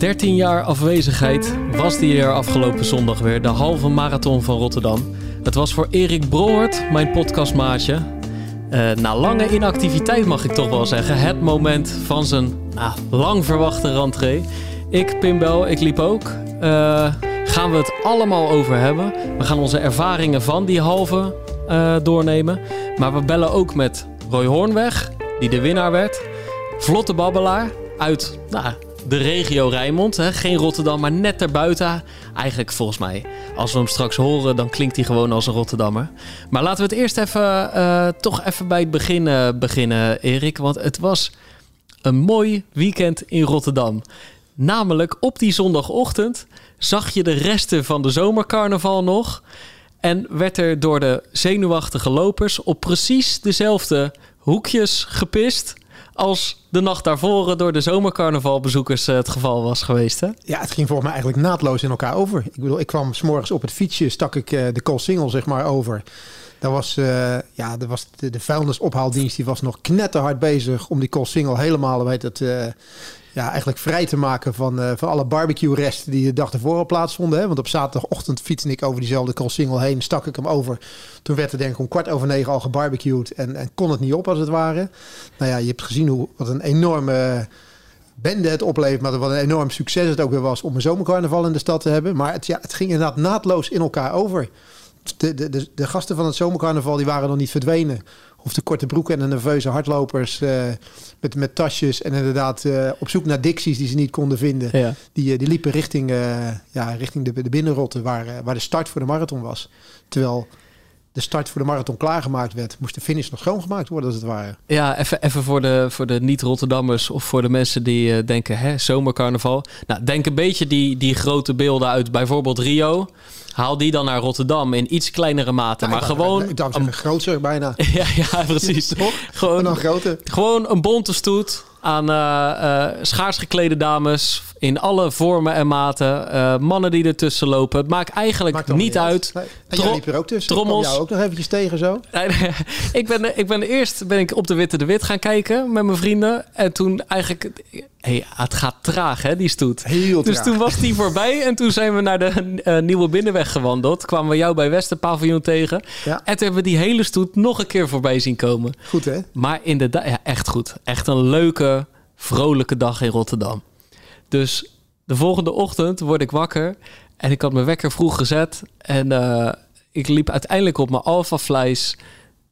13 jaar afwezigheid was die er afgelopen zondag weer, de halve marathon van Rotterdam. Het was voor Erik Broert, mijn podcastmaatje, eh, na lange inactiviteit mag ik toch wel zeggen, het moment van zijn nou, lang verwachte rentree. Ik, Pimbel, ik liep ook. Eh, gaan we het allemaal over hebben. We gaan onze ervaringen van die halve eh, doornemen. Maar we bellen ook met Roy Hoornweg, die de winnaar werd. Vlotte babbelaar uit nou, de regio Rijnmond. Hè? Geen Rotterdam, maar net erbuiten. Eigenlijk volgens mij, als we hem straks horen, dan klinkt hij gewoon als een Rotterdammer. Maar laten we het eerst even, eh, toch even bij het begin eh, beginnen, Erik. Want het was een mooi weekend in Rotterdam. Namelijk op die zondagochtend zag je de resten van de zomercarnaval nog. En werd er door de zenuwachtige lopers op precies dezelfde hoekjes gepist als de nacht daarvoor door de zomercarnavalbezoekers eh, het geval was geweest. Hè? Ja, het ging volgens mij eigenlijk naadloos in elkaar over. Ik bedoel, ik kwam s'morgens op het fietsje, stak ik uh, de Single zeg maar over. Daar was, uh, ja, daar was de, de vuilnisophaaldienst die was nog knetterhard bezig om die Single helemaal, weet het, ja, eigenlijk vrij te maken van, uh, van alle barbecue-resten die de dag ervoor al plaatsvonden. Hè? Want op zaterdagochtend fietste ik over diezelfde single heen, stak ik hem over. Toen werd er denk ik om kwart over negen al gebarbecued en, en kon het niet op als het ware. Nou ja, je hebt gezien hoe, wat een enorme bende het oplevert, maar wat een enorm succes het ook weer was om een zomercarnaval in de stad te hebben. Maar het, ja, het ging inderdaad naadloos in elkaar over. De, de, de, de gasten van het zomercarnaval die waren nog niet verdwenen of de korte broeken en de nerveuze hardlopers uh, met, met tasjes en inderdaad uh, op zoek naar dicties die ze niet konden vinden. Ja. Die, uh, die liepen richting, ja, richting de, de binnenrotte waar, waar de start voor de marathon was. Terwijl de start voor de marathon klaargemaakt werd, moest de finish nog schoongemaakt worden, als het ware. Ja, even, even voor de, voor de niet-Rotterdammers of voor de mensen die denken, hè, zomercarnaval. Nou, denk een beetje die, die grote beelden uit bijvoorbeeld Rio. Haal die dan naar Rotterdam in iets kleinere mate. maar gewoon. Ik dacht groter bijna. ja, ja, precies. Toch? Gewoon een grote. Gewoon een bonte stoet aan uh, uh, schaars geklede dames in alle vormen en maten. Uh, mannen die ertussen lopen. Het maakt eigenlijk maakt niet uit. Nee. En jij liep er ook tussen. Trommels. Ik jou ook nog eventjes tegen zo. ik, ben, ik ben eerst ben ik op de Witte de Wit gaan kijken met mijn vrienden. En toen eigenlijk... Hey, het gaat traag, hè, die stoet. Heel dus traag. toen was die voorbij en toen zijn we naar de uh, Nieuwe Binnenweg gewandeld. Kwamen we jou bij Westerpaviljoen tegen. Ja. En toen hebben we die hele stoet nog een keer voorbij zien komen. Goed, hè? Maar inderdaad, ja, echt goed. Echt een leuke, vrolijke dag in Rotterdam. Dus de volgende ochtend word ik wakker en ik had mijn wekker vroeg gezet. En uh, ik liep uiteindelijk op mijn Alpha Flies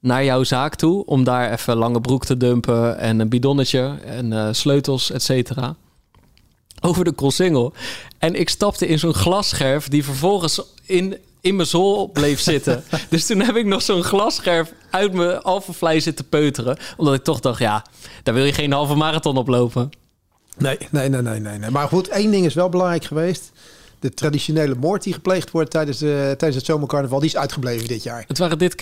naar jouw zaak toe om daar even lange broek te dumpen en een bidonnetje en uh, sleutels, et cetera. Over de Koolsingel. En ik stapte in zo'n glasscherf die vervolgens in, in mijn zool bleef zitten. dus toen heb ik nog zo'n glasscherf uit mijn alfavlei zitten peuteren. Omdat ik toch dacht, ja, daar wil je geen halve marathon oplopen. Nee, nee, nee, nee, nee. Maar goed, één ding is wel belangrijk geweest de traditionele moord die gepleegd wordt tijdens, de, tijdens het zomercarnaval, die is uitgebleven dit jaar. Het waren dit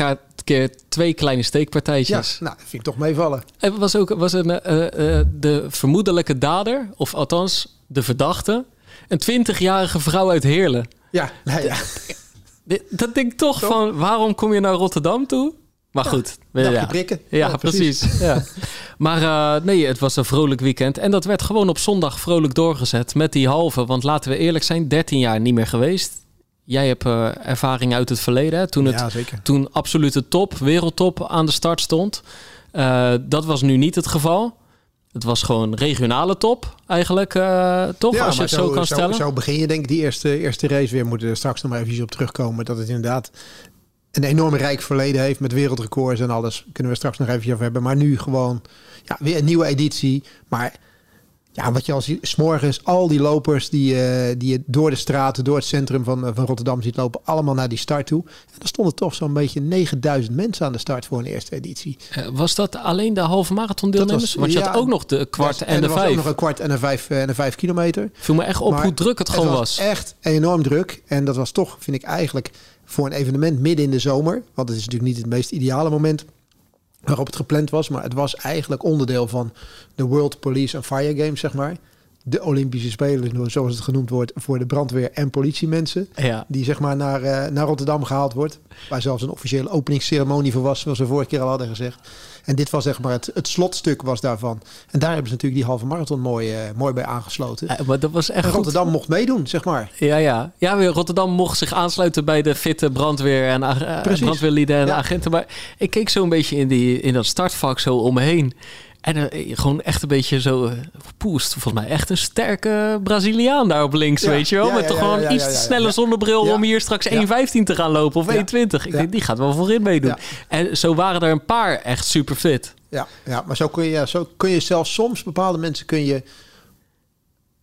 keer twee kleine steekpartijtjes. Ja, nou, dat vind ik toch meevallen. En was ook was een, uh, uh, de vermoedelijke dader, of althans de verdachte, een 20-jarige vrouw uit Heerlen. Ja, nou ja. Dat denk ik toch, toch, van, waarom kom je naar Rotterdam toe? Maar ja, goed. Ja, prikken. Ja, ja precies. precies. ja. Maar uh, nee, het was een vrolijk weekend. En dat werd gewoon op zondag vrolijk doorgezet met die halve. Want laten we eerlijk zijn, 13 jaar niet meer geweest. Jij hebt uh, ervaring uit het verleden. Hè? Toen, het, ja, zeker. toen absolute top, wereldtop aan de start stond. Uh, dat was nu niet het geval. Het was gewoon regionale top eigenlijk, toch? Ja, als je het zo, zo kan zo, stellen. Zo begin je denk ik die eerste, eerste race weer. Moeten straks nog maar even op terugkomen. Dat het inderdaad een enorm rijk verleden heeft met wereldrecords en alles. Kunnen we straks nog even over hebben. Maar nu gewoon ja, weer een nieuwe editie. Maar Ja, wat je als s'morgens al die lopers die, eh, die je door de straten, door het centrum van, eh, van Rotterdam ziet lopen, allemaal naar die start toe. En er stonden toch zo'n beetje 9000 mensen aan de start voor een eerste editie. Eh, was dat alleen de halve marathon deelnemers? was- Want je ja, had ook nog de kwart en, de er was ook vijf. nog een kwart en een vijf, en een vijf kilometer. Viel me echt op Maar hoe druk het gewoon was. echt enorm druk. En dat was toch, vind ik eigenlijk, voor een evenement midden in de zomer. Want het is natuurlijk niet het meest ideale moment waarop het gepland was. Maar het was eigenlijk onderdeel van de World Police and Fire Games, zeg maar. De Olympische Spelen, zoals het genoemd wordt, voor de brandweer en politiemensen. Ja. Die zeg maar naar, eh, naar Rotterdam gehaald wordt. Waar zelfs een officiële openingsceremonie voor was, zoals we vorige keer al hadden gezegd. En dit was zeg maar het, het slotstuk was daarvan. En daar hebben ze natuurlijk die halve marathon mooi, eh, mooi bij aangesloten. Maar dat was echt En goed. Rotterdam mocht meedoen, zeg maar. Ja, ja. ja, weer Rotterdam mocht zich aansluiten bij de fitte brandweer en eh, brandweerlieden en Ja. agenten. Maar ik keek zo een beetje in, die, in dat startvak zo om me heen. En eh, gewoon echt een beetje zo eh, poest. Volgens mij echt een sterke Braziliaan daar op links, Ja. weet je wel. Ja, Met toch gewoon iets te snelle zonnebril om hier straks Ja. 1.15 te gaan lopen of Ja. 1.20. Ik denk, die gaat wel voorin meedoen. En zo waren er een paar echt super fit. Ja, ja maar zo kun, je, zo kun je zelfs soms bepaalde mensen kun je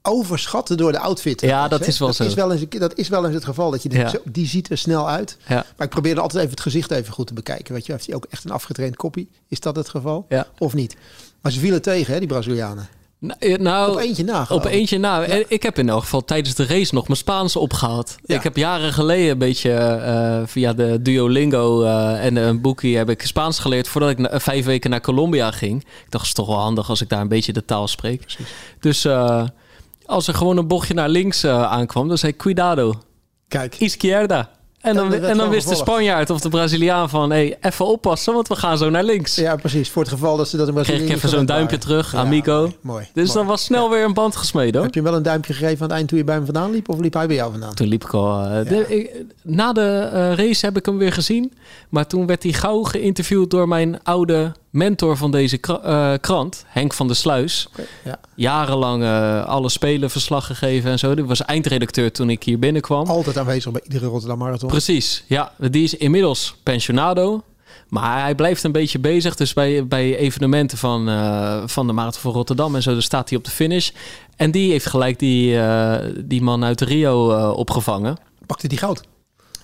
overschatten door de outfit. Ja, dat is wel dat zo. Is wel eens, dat is wel eens het geval. Dat je denkt, Ja. zo, die ziet er snel uit. Ja. Maar ik probeerde altijd even het gezicht even goed te bekijken. Weet je, heeft hij ook echt een afgetraind koppie? Is dat het geval? Ja. Of niet? Maar ze vielen tegen, hè, die Brazilianen. Nou, eh, nou, Op eentje na. Op ik. eentje na. Ik heb in elk geval tijdens de race nog mijn Spaans opgehaald. Ja. Ik heb jaren geleden een beetje eh, via de Duolingo eh, en een boekie heb ik Spaans geleerd voordat ik na- vijf weken naar Colombia ging. Ik dacht, het is toch wel handig als ik daar een beetje de taal spreek. Dus eh, als er gewoon een bochtje naar links aankwam, dan zei ik cuidado, Kijk. izquierda. En dan, En dan wist de. Spanjaard of de Braziliaan van, hey, even oppassen, want we gaan zo naar links. Ja, precies. Voor het geval dat ze dat in Kreeg Brazilië ik even zo'n duimpje waren. terug, amigo. mooi, mooi, Dus mooi. dan was snel weer een band gesmeden hoor. Heb je hem wel een duimpje gegeven aan het eind toen je bij hem vandaan liep? Of liep hij bij jou vandaan? Toen liep ik al. eh, de- ik- na de eh, race heb ik hem weer gezien. Maar toen werd hij gauw geïnterviewd door mijn oude mentor van deze eh, krant, Henk van der Sluis. Ja. Jarenlang eh, alle spelen verslag gegeven en zo. Die was eindredacteur toen ik hier binnenkwam. Altijd aanwezig bij iedere Rotterdam Marathon. Precies, ja. Die is inmiddels pensionado. Maar hij blijft een beetje bezig. Dus bij, bij evenementen van, eh, van de Marathon van Rotterdam en zo, dan staat hij op de finish. En die heeft gelijk die, die man uit Rio opgevangen. Pakte die goud?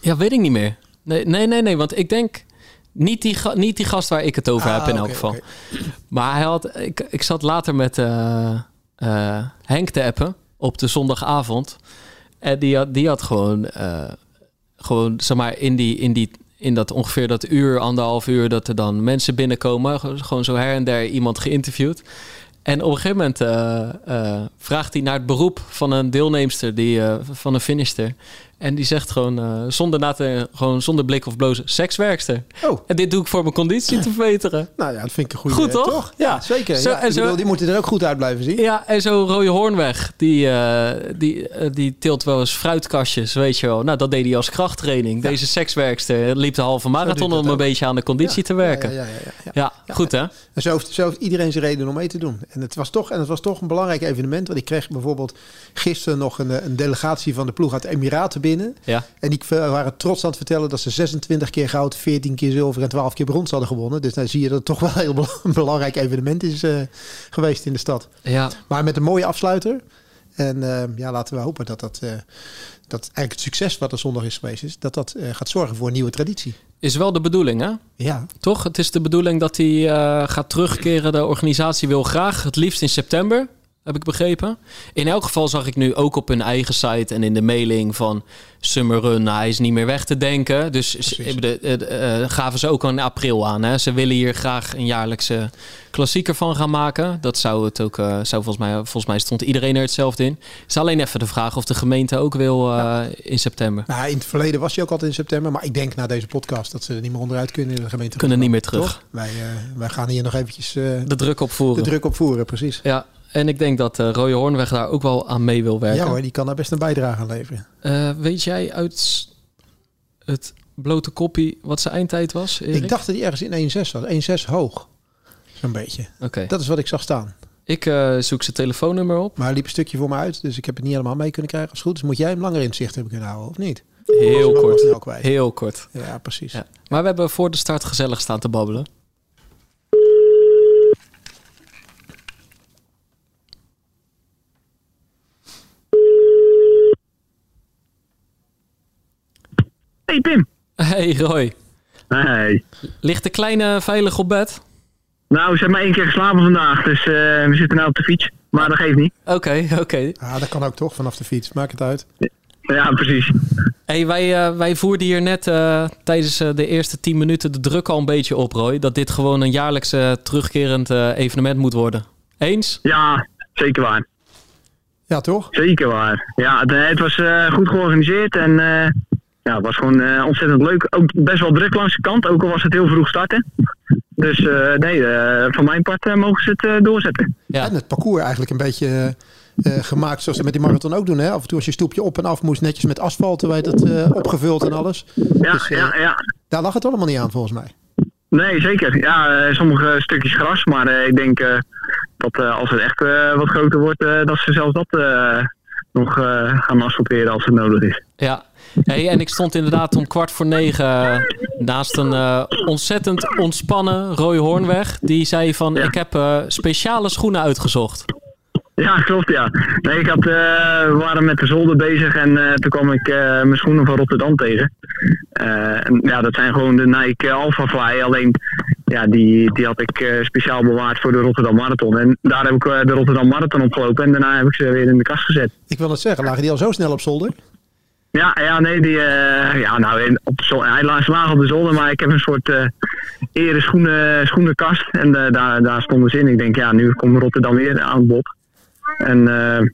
Ja, weet ik niet meer. Nee, nee, nee, nee want ik denk niet die, niet die gast waar ik het over Ah, heb in elk geval. Maar hij had, ik, ik zat later met eh, eh, Henk te appen op de zondagavond. En die had, die had gewoon, eh, gewoon zeg maar, in, die, in, die, in dat ongeveer dat uur, anderhalf uur, dat er dan mensen binnenkomen. Gewoon- zo her en der iemand geïnterviewd. En op een gegeven moment vraagt hij naar het beroep van een deelnemster, die, van een finishster. En die zegt gewoon, eh, zonder, na te, gewoon zonder blik of blozen, sekswerkster. Oh, En dit doe ik voor mijn conditie te verbeteren. nou ja, dat vind ik een goede. Goed, toch? toch? Ja. Ja, zeker. Zo- ja, en zo- bedoel, die moeten er ook goed uit blijven zien. Ja, en zo Rode Hoornweg, die, eh, die, eh, die tilt wel eens fruitkastjes, weet je wel. Nou, dat deed hij als krachttraining. Deze sekswerkster liep de halve marathon om een beetje aan de conditie te werken. Ja, Ja, ja, ja, ja, ja. goed hè? En zo heeft, zo heeft iedereen zijn reden om mee te doen. En het was toch, en het was toch een belangrijk evenement. Want ik kreeg bijvoorbeeld gisteren nog een, een delegatie van de ploeg uit de Emiraten binnen. Ja. En die waren trots aan het vertellen dat ze 26 keer goud, 14 keer zilver en 12 keer brons hadden gewonnen. Dus dan zie je dat het toch wel een heel belangrijk evenement is eh, geweest in de stad. Ja, Maar met een mooie afsluiter. En eh, ja, laten we hopen dat dat, eh, dat eigenlijk het succes wat er zondag is geweest is, dat dat gaat zorgen voor een nieuwe traditie. is wel de bedoeling hè? Ja, Toch? Het is de bedoeling dat hij gaat terugkeren. De organisatie wil graag, het liefst in september, heb ik begrepen. In elk geval zag ik nu ook op hun eigen site en in de mailing van Summer Run, nou, hij is niet meer weg te denken. Dus ze- ik bedoel, eh, gaven ze ook al in april aan. Hè? Ze willen hier graag een jaarlijkse klassieker van gaan maken. Dat zou het ook, eh, zou volgens mij, volgens mij stond iedereen er hetzelfde in. Het is alleen even de vraag of de gemeente ook wil eh, in september. nou, in het verleden was je ook altijd in september. Maar ik denk na deze podcast dat ze er niet meer onderuit kunnen in de gemeente. Kunnen niet meer terug. Toch? Wij, wij gaan hier nog eventjes De druk opvoeren. de druk op voeren, precies. Ja, en ik denk dat uh, Rode Hoornweg daar ook wel aan mee wil werken. Ja hoor, die kan daar best een bijdrage aan leveren. Uh, weet jij uit het blote koppie wat zijn eindtijd was? Erik? Ik dacht dat hij ergens in 1,6 was. 1,6 hoog. Zo'n beetje. Oké. Okay. Dat is wat ik zag staan. Ik uh, zoek zijn telefoonnummer op. Maar hij liep een stukje voor me uit, dus ik heb het niet helemaal mee kunnen krijgen. Als goed is, moet jij hem langer in zicht hebben kunnen houden, of niet? Heel kort. Heel kort. Ja, precies. Ja. Maar we hebben voor de start gezellig staan te babbelen. Hey Roy, Hey. ligt de kleine veilig op bed? Nou, ze hebben maar één keer geslapen vandaag, dus eh, we zitten nou op de fiets. Maar dat geeft niet. Oké, oké. Ah, dat kan ook toch, vanaf de fiets. Maakt het uit. Ja, precies. Hey, wij, eh, wij voerden hier net eh, tijdens de eerste 10 minuten de druk al een beetje op, Roy. Dat dit gewoon een jaarlijks terugkerend eh, evenement moet worden. Eens? Ja, zeker waar. Ja, toch? Zeker waar. Ja, het, het was eh, goed georganiseerd en eh, ja, het was gewoon eh, ontzettend leuk. Ook best wel druk langs de kant, ook al was het heel vroeg starten. Dus eh, nee, eh, van mijn part mogen ze het eh, doorzetten. Ja. En het parcours eigenlijk een beetje gemaakt zoals ze met die marathon ook doen. Hè? Af en toe als je stoepje op en af moest, netjes met asfalt, weet het, eh, opgevuld en alles. Ja, Dus, ja, ja. Daar lag het allemaal niet aan volgens mij. Nee, zeker. Ja, sommige stukjes gras, maar eh, ik denk eh, dat eh, als het echt eh, wat groter wordt, eh, dat ze zelfs dat eh, nog eh, gaan asfalteren als het nodig is. Ja. Hey, en ik stond inderdaad om kwart voor negen eh, naast een eh, ontzettend ontspannen Roy Hoornweg. Die zei van, Ja. ik heb eh, speciale schoenen uitgezocht. Ja, klopt ja. Nee, ik had, eh, we waren met de zolder bezig en eh, toen kwam ik eh, mijn schoenen van Rotterdam tegen. Eh, en ja, dat zijn gewoon de Nike Alpha Fly. Alleen, ja, die, die had ik eh, speciaal bewaard voor de Rotterdam Marathon. En daar heb ik eh, de Rotterdam Marathon opgelopen en daarna heb ik ze weer in de kast gezet. Ik wil het zeggen, lagen die al zo snel op zolder? Ja, ja, nee, die, eh, ja, nou, in, op zo, hij lag laag op de zolder, maar ik heb een soort eh ere schoenen, schoenenkast. En eh, daar, daar stonden ze in. Ik denk, ja, nu komt Rotterdam weer aan het bod. En eh,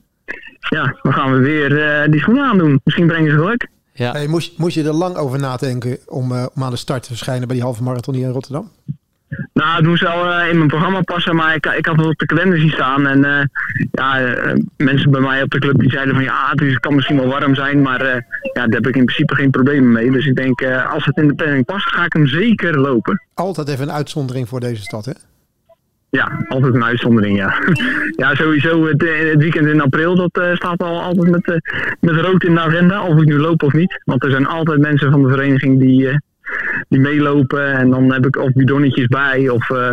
ja, dan gaan we weer eh, die schoenen aandoen. Misschien brengen ze geluk. Ja. Hey, moest, moest je er lang over nadenken om, eh, om aan de start te verschijnen bij die halve marathon hier in Rotterdam? Nou, het moest wel eh, in mijn programma passen, maar ik, ik had het op de kalender zien staan. En eh, ja, eh, mensen bij mij op de club die zeiden van ja, het kan misschien wel warm zijn, maar ja, daar heb ik in principe geen problemen mee. Dus ik denk, als het in de planning past, ga ik hem zeker lopen. Altijd even een uitzondering voor deze stad, hè? Ja, altijd een uitzondering, ja. ja, sowieso het, het weekend in april, dat staat al altijd met, met rood in de agenda, of ik nu loop of niet. Want er zijn altijd mensen van de vereniging die, die meelopen en dan heb ik of bidonnetjes bij of eh,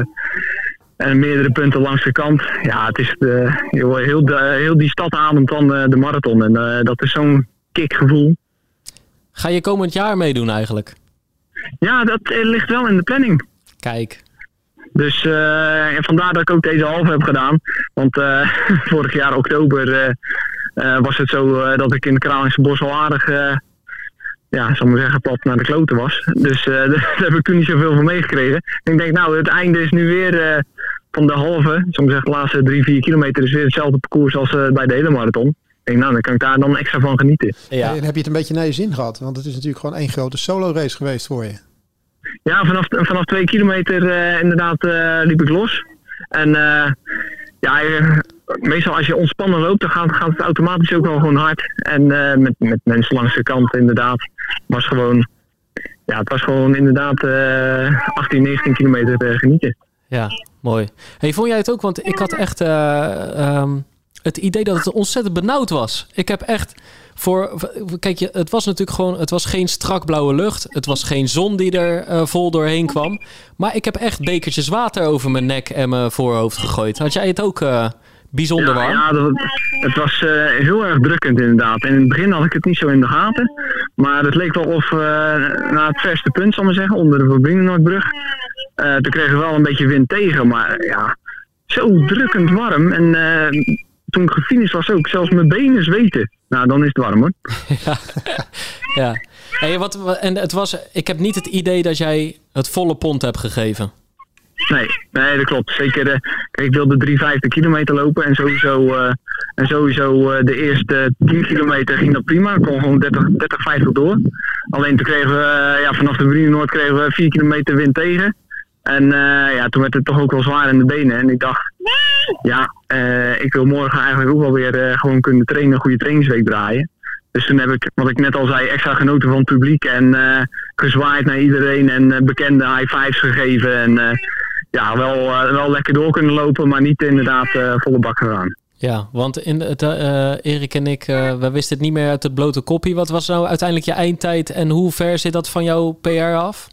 en meerdere punten langs de kant. Ja, het is de, heel, de, heel die stad ademt dan eh, de marathon en eh, dat is zo'n kickgevoel. Ga je komend jaar meedoen eigenlijk? Ja, dat ligt wel in de planning. Kijk. Dus en vandaar dat ik ook deze halve heb gedaan. Want vorig jaar oktober was het zo dat ik in het Kralingse Bos al aardig, ja, zal ik maar zeggen, plat naar de kloten was. Dus eh, daar heb ik toen niet zoveel van meegekregen. En ik denk, nou, het einde is nu weer eh, van de halve. Zal ik maar zeggen, de laatste drie, vier kilometer is weer hetzelfde parcours als eh, bij de hele marathon. Ik denk, nou, dan kan ik daar dan extra van genieten. Ja. En heb je het een beetje naar je zin gehad? Want het is natuurlijk gewoon één grote solo race geweest voor je. Ja, vanaf, vanaf twee kilometer eh, inderdaad eh, liep ik los. En eh, ja, eh, meestal als je ontspannen loopt, dan gaat, gaat het automatisch ook wel gewoon hard. En eh, met, met mensen langs de kant inderdaad. Was gewoon, ja, het was gewoon inderdaad eh 18, 19 kilometer eh, genieten. Ja, mooi. Hey, vond jij het ook? Want ik had echt eh, ehm, het idee dat het ontzettend benauwd was. Ik heb echt voor. Kijk, je, het was natuurlijk gewoon. Het was geen strak blauwe lucht. Het was geen zon die er eh, vol doorheen kwam. Maar ik heb echt bekertjes water over mijn nek en mijn voorhoofd gegooid. Had jij het ook eh, bijzonder ja, warm? Ja, dat, het was eh, heel erg drukkend inderdaad. En in het begin had ik het niet zo in de gaten. Maar het leek wel of na het verste punt, zal ik maar zeggen, onder de Verbindingnoordbrug. Uh, toen kregen we wel een beetje wind tegen. Maar ja, zo drukkend warm. En toen ik gefinished was ook, zelfs mijn benen zweten. Nou, dan is het warm hoor. ja. ja. Hey, wat, en het was, ik heb niet het idee dat jij het volle pond hebt gegeven. Nee, nee, dat klopt. Zeker, uh, kijk, ik wilde 350 kilometer lopen en sowieso, uh, en sowieso uh, de eerste 10 kilometer ging dat prima. Ik kon gewoon 30, 30 50 door. Alleen toen kregen we, ja, vanaf de Brune Noord kregen we 4 kilometer wind tegen. En ja, toen werd het toch ook wel zwaar in de benen. En ik dacht, ja, ik wil morgen eigenlijk ook wel weer gewoon kunnen trainen, een goede trainingsweek draaien. Dus toen heb ik, wat ik net al zei, extra genoten van het publiek en uh, gezwaaid naar iedereen en uh, bekende high fives gegeven. En uh, ja, wel, wel lekker door kunnen lopen, maar niet inderdaad volle bak gegaan. Ja, want in het, Erik en ik, we wisten het niet meer uit het blote kopie. Wat was nou uiteindelijk je eindtijd en hoe ver zit dat van jouw PR af?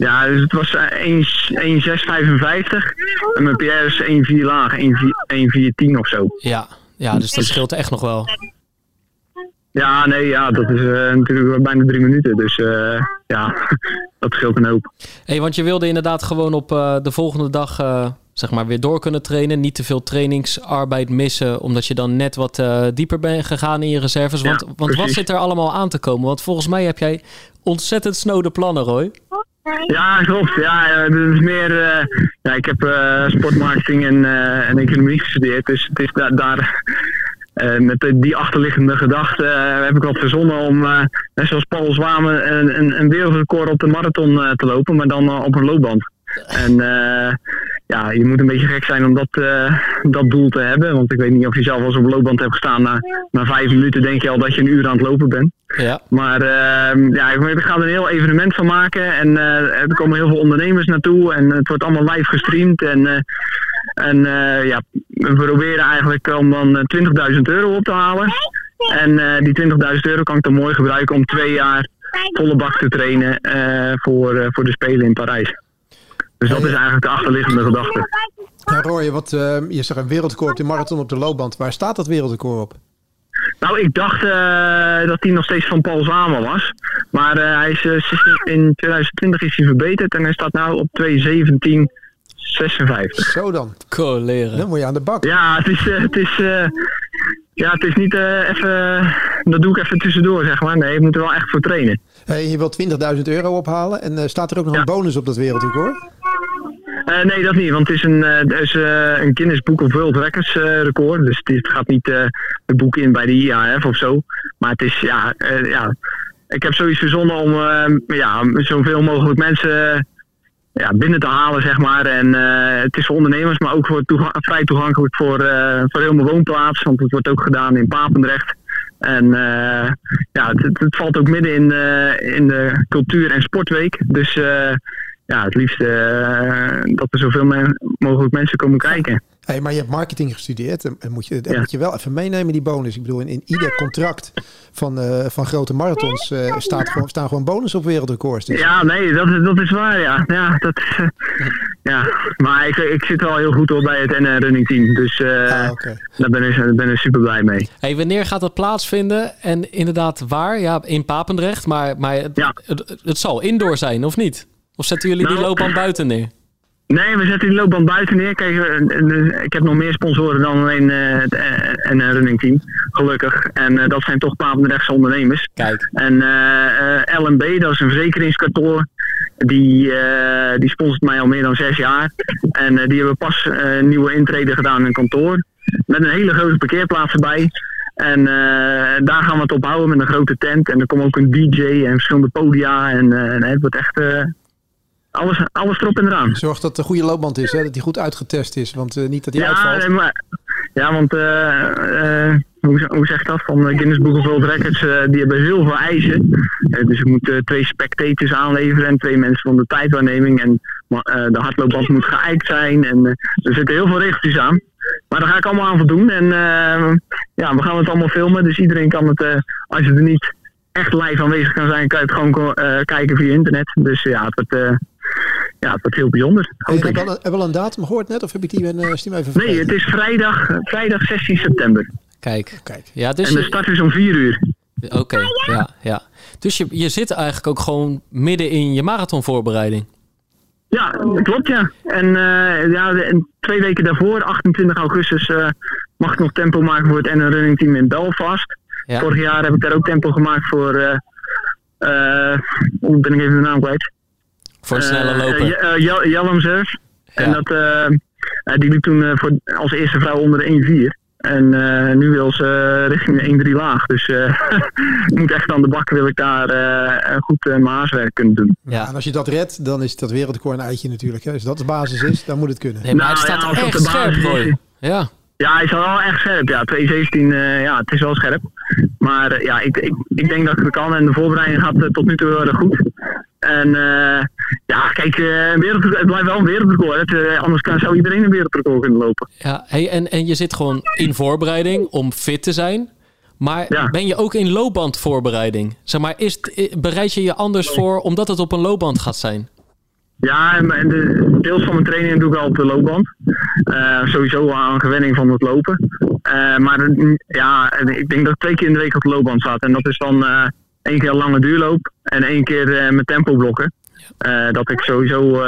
Ja, dus het was 1,655 en mijn PR is 1,4 laag, 1,410 of zo. Ja, ja, dus dat scheelt echt nog wel. Ja, nee, ja, dat is uh, natuurlijk bijna drie minuten. Dus uh, ja, dat scheelt een hoop. Hey, want je wilde inderdaad gewoon op uh, de volgende dag zeg maar weer door kunnen trainen. Niet te veel trainingsarbeid missen, omdat je dan net wat dieper bent gegaan in je reserves. Want, ja, want wat zit er allemaal aan te komen? Want volgens mij heb jij ontzettend snode plannen, Roy. Ja, klopt. Ja, het is meer. ja, ik heb sportmarketing en, en economie gestudeerd. Dus het is da daar met die achterliggende gedachte heb ik wat verzonnen om, net zoals Paul Zwamen, een, een wereldrecord op de marathon te lopen, maar dan op een loopband. En ja, je moet een beetje gek zijn om dat, dat doel te hebben. Want ik weet niet of je zelf al eens op loopband hebt gestaan. Na, na vijf minuten denk je al dat je een uur aan het lopen bent. Ja. Maar ja, ik ga er een heel evenement van maken. En er komen heel veel ondernemers naartoe. En het wordt allemaal live gestreamd. En en uh, ja, we proberen eigenlijk om dan 20.000 euro op te halen. En uh, die 20.000 euro kan ik dan mooi gebruiken om twee jaar volle bak te trainen uh, voor, voor de Spelen in Parijs. Dus dat is eigenlijk de achterliggende gedachte. Ja, Roy, wat, je zegt een wereldrecord op de marathon op de loopband. Waar staat dat wereldrecord op? Nou, ik dacht uh, dat hij nog steeds van Paul Zama was. Maar uh, hij is, uh, in 2020 is hij verbeterd en hij staat nu op 217. 56. Zo dan. Cool, leren. Dan moet je aan de bak. Ja, het is, uh, het is, uh, ja, het is niet uh, even, dat doe ik even tussendoor, zeg maar. Nee, je moet er wel echt voor trainen. Hey, je wilt 20.000 euro ophalen en staat er ook nog ja. een bonus op dat wereldrecord? nee, dat niet, want het is een, uh, is, uh, een Guinness Book of World Records uh, record. Dus het gaat niet het boek in bij de IAF of zo. Maar het is, ja, ja ik heb zoiets verzonnen om ja, zoveel mogelijk mensen ja, binnen te halen, zeg maar. En uh, het is voor ondernemers, maar ook voor vrij toegankelijk voor, uh, voor heel mijn woonplaats. Want het wordt ook gedaan in Papendrecht. En uh, ja, het, valt ook midden in, in de cultuur- en sportweek. Dus ja, het liefst dat er zoveel mogelijk mensen komen kijken. Hey, maar je hebt marketing gestudeerd. En moet je, moet je wel even meenemen, die bonus. Ik bedoel, in, in ieder contract van, uh, van grote marathons uh, staat gewoon, staan gewoon bonus op wereldrecords. Dus. Ja, nee, dat, dat is waar, ja. Ja, dat, uh, ja. maar ik, ik zit wel heel goed op bij het NN Running Team. Dus ah, okay. daar, ben ik, daar ben ik super blij mee. Hey, wanneer gaat dat plaatsvinden? En inderdaad waar? Ja, in Papendrecht. Maar, maar het, ja. het, het, zal indoor zijn, of niet? Of zetten jullie nou, die loopband buiten neer? Nee, we zetten die loopband buiten neer. Kijk, ik heb nog meer sponsoren dan alleen uh, het uh, running team. Gelukkig. En uh, dat zijn toch Papendrechtse ondernemers. Kijk. En LNB, dat is een verzekeringskantoor. Die, die sponsort mij al meer dan zes jaar. En die hebben pas een nieuwe intrede gedaan in een kantoor. Met een hele grote parkeerplaats erbij. En daar gaan we het op houden met een grote tent. En er komt ook een DJ en verschillende podia. En het wordt echt alles, alles erop en eraan. Zorg dat het een goede loopband is, hè? dat die goed uitgetest is. Want uh, niet dat die ja, uitvalt. Maar, ja, want uh, uh, hoe, hoe zeg dat? Van Guinness Book of World Records, die hebben heel veel eisen. dus je moet twee spectators aanleveren en twee mensen van de tijdwaarneming. En de hardloopband moet geëikt zijn. En er zitten heel veel regeltjes aan. Maar daar ga ik allemaal aan voldoen. En ja, we gaan het allemaal filmen. Dus iedereen kan het, als je er niet echt live aanwezig kan zijn, kan je het gewoon kijken via internet. Dus ja, het wordt ja, dat is heel bijzonder. Heb je wel, een, wel een datum gehoord net? Of heb ik die ben, uh, even vergeten? Nee, het is vrijdag, vrijdag 16 september. Kijk. Kijk. Ja, dus en de start is om 4 uur. Oké, okay, ja, ja. Dus je, je zit eigenlijk ook gewoon midden in je marathonvoorbereiding. Ja, klopt ja. En uh, ja, twee weken daarvoor, 28 augustus, uh, mag ik nog tempo maken voor het NN Running Team in Belfast. Ja. Vorig jaar heb ik daar ook tempo gemaakt voor, uh, hoe ben ik even de naam kwijt? Voor een snelle eh, loper. Uh, Jallem Ja. En dat, die liep toen voor, als eerste vrouw onder de 1-4. En uh, nu wil ze richting de 1-3 laag. Dus uh, moet echt aan de bak wil ik daar uh, goed mijn haaswerk kunnen doen. Ja. En als je dat redt, dan is dat wereldrecord een eitje natuurlijk. Hè. Als dat de basis is, dan moet het kunnen. Nee, maar nou, het staat ja, echt scherp. Ja. Ja, hij is wel echt scherp. Ja, 217, uh, ja, het is wel scherp. Maar uh, ja, ik, ik, ik denk dat ik het kan. En de voorbereiding gaat uh, tot nu toe heel erg goed. En uh, ja, kijk, wereld, het blijft wel een wereldrecord. Het, anders kan, zou iedereen een wereldrecord kunnen lopen. Ja, hey, en, en je zit gewoon in voorbereiding om fit te zijn. Maar ja. ben je ook in loopbandvoorbereiding? Zeg maar, is, bereid je je anders voor omdat het op een loopband gaat zijn? Ja, en de, deels van mijn training doe ik al op de loopband. Uh, sowieso aan gewenning van het lopen. Uh, maar ja, ik denk dat ik twee keer in de week op de loopband staat. En dat is dan uh, één keer lange duurloop en één keer met tempoblokken. dat ik sowieso